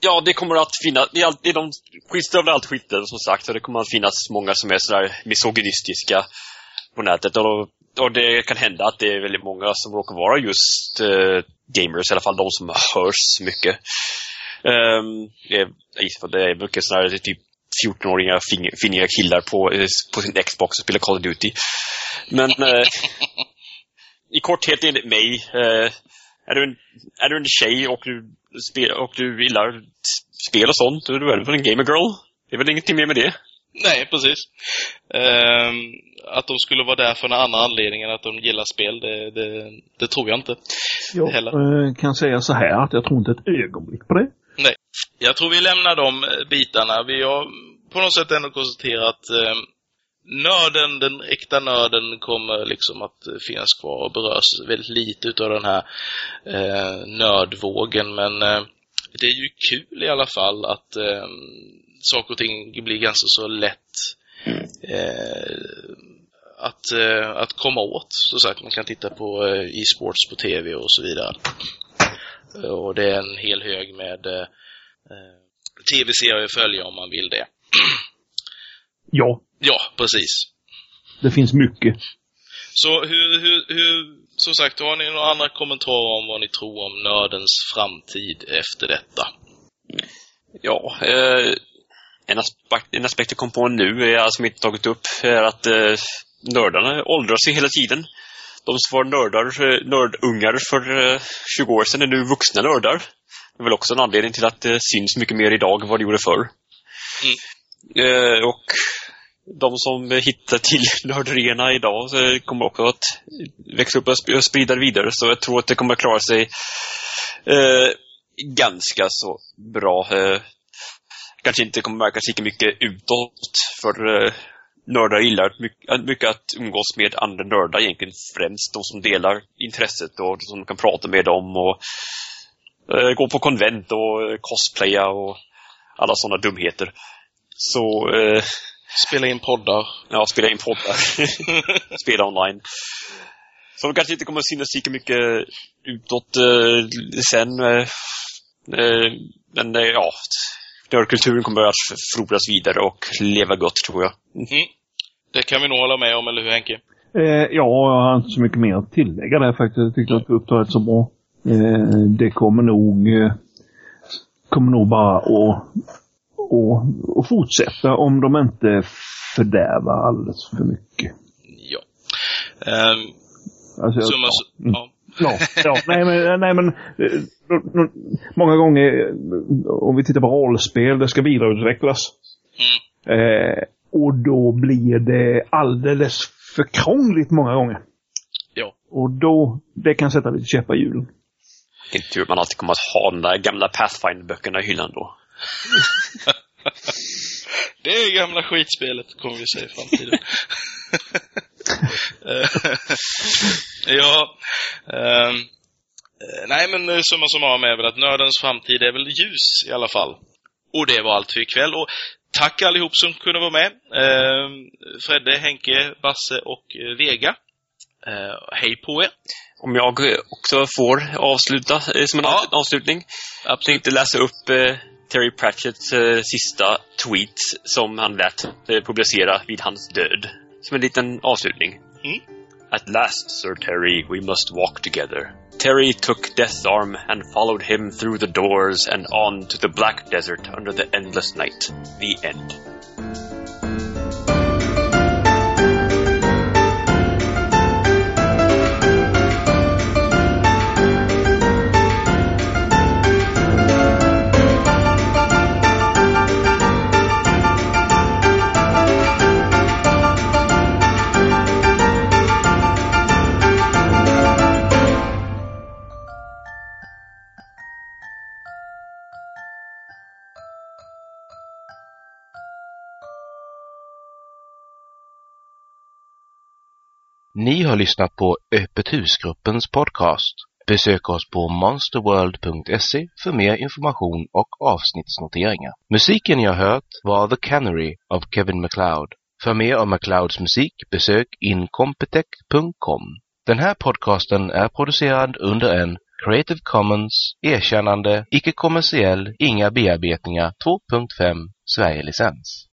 B: ja, det kommer att finnas, det är, alltid, de skitstövlar allt skiten som sagt, och det kommer att finnas många som är sådär misogynistiska på nätet. Och, och det kan hända att det är väldigt många som råkar vara just eh, gamers, i alla fall de som hörs mycket. Um, jag gissar det är mycket sådana här typ 14-åringar, finniga killar på, eh, på sin Xbox och spelar Call of Duty. Men eh, i korthet enligt mig, eh, är, du en, är du en tjej och du, spel, och du gillar spel och sånt, då är du väl en gamer girl? Det är väl ingenting mer med det?
A: Nej, precis. Ehm, att de skulle vara där för en annan anledning än att de gillar spel, det, det, det tror jag inte.
C: Jag
A: Heller.
C: eh, kan säga så här att jag tror inte ett ögonblick på det.
A: Nej. Jag tror vi lämnar de eh, bitarna. Vi har på något sätt ändå konstaterat att eh, nörden, den äkta nörden kommer liksom att eh, finnas kvar och berörs väldigt lite utav den här eh, nördvågen. Men eh, det är ju kul i alla fall att eh, saker och ting blir ganska så lätt eh, att, eh, att komma åt. Så sagt, man kan titta på eh, e-sports på tv och så vidare. Eh, Och det är en hel hög med eh, tv-serier att följa om man vill det.
C: Ja,
A: Ja, precis.
C: det finns mycket.
A: Så hur, hur, hur, som sagt, har ni några andra kommentarer om vad ni tror om nördens framtid efter detta?
B: Ja, eh, en, aspekt, en aspekt jag kom på nu, är, som jag inte tagit upp, är att eh, nördarna åldras ju hela tiden. De som var nördar, eh, nördungar för eh, 20 år sedan är nu vuxna nördar. Det är väl också en anledning till att det syns mycket mer idag än vad det gjorde förr. Eh, och de som hittar till [laughs] nörderierna idag så kommer också att växa upp och sprida det vidare. Så jag tror att det kommer att klara sig eh, ganska så bra. Eh, kanske inte kommer märkas lika mycket utåt för eh, nördar gillar mycket, mycket att umgås med andra nördar egentligen främst de som delar intresset och som kan prata med dem och eh, gå på konvent och eh, cosplaya och alla sådana dumheter. Så eh,
A: Spela in poddar.
B: Ja, spela in poddar. [laughs] spela online. Som kanske inte kommer att synas lika mycket utåt eh, sen. Eh, eh, men eh, ja, nördkulturen kommer att frodas vidare och leva gott tror jag.
A: Mm. Det kan vi nog hålla med om, eller hur Henke?
C: Eh, ja, jag har inte så mycket mer att tillägga där faktiskt. Jag tyckte att du upptog det så bra. Eh, det kommer nog, eh, kommer nog bara att, att, att fortsätta om de inte fördärvar alldeles för mycket.
A: Ja. Ehm,
C: Alltså, jag-
A: summa,
C: ja. Mm.
A: ja.
C: Ja, ja nej men, nej, men eh, många gånger eh, om vi tittar på rollspel, det ska vidareutvecklas.
A: Mm.
C: Eh, och då blir det alldeles för krångligt många gånger.
A: Ja.
C: Och då, det kan sätta lite käppar i hjulen.
B: Inte tur att man alltid kommer att ha de där gamla Pathfinder-böckerna i hyllan då. [laughs]
A: Det är gamla skitspelet, kommer vi säga i framtiden. [laughs] [laughs] Eh, ja. eh, nej, men eh, summa summarum är väl att nördens framtid är väl ljus i alla fall. Och det var allt för ikväll. Och tack allihop som kunde vara med. Ehm, Fredde, Henke, Basse och eh, Vega. Eh, hej på er!
B: Om jag eh, också får avsluta eh, som en
A: Ja.
B: av- avslutning. Jag tänkte läsa upp eh, Terry Pratchetts eh, sista tweet som han lät eh, publicera vid hans död. Som en liten avslutning.
A: Mm.
B: At last, Sir Terry, we must walk together. Terry took Death's arm and followed him through the doors and on to the black desert under the endless night. The end.
E: Ni har lyssnat på Öppet husgruppens podcast. Besök oss på monsterworld.se för mer information och avsnittsnoteringar. Musiken jag hört var The Canary av Kevin MacLeod. För mer om MacLeods musik besök incompetech.com. Den här podcasten är producerad under en Creative Commons erkännande, icke-kommersiell, inga bearbetningar 2.5 Sverige-licens.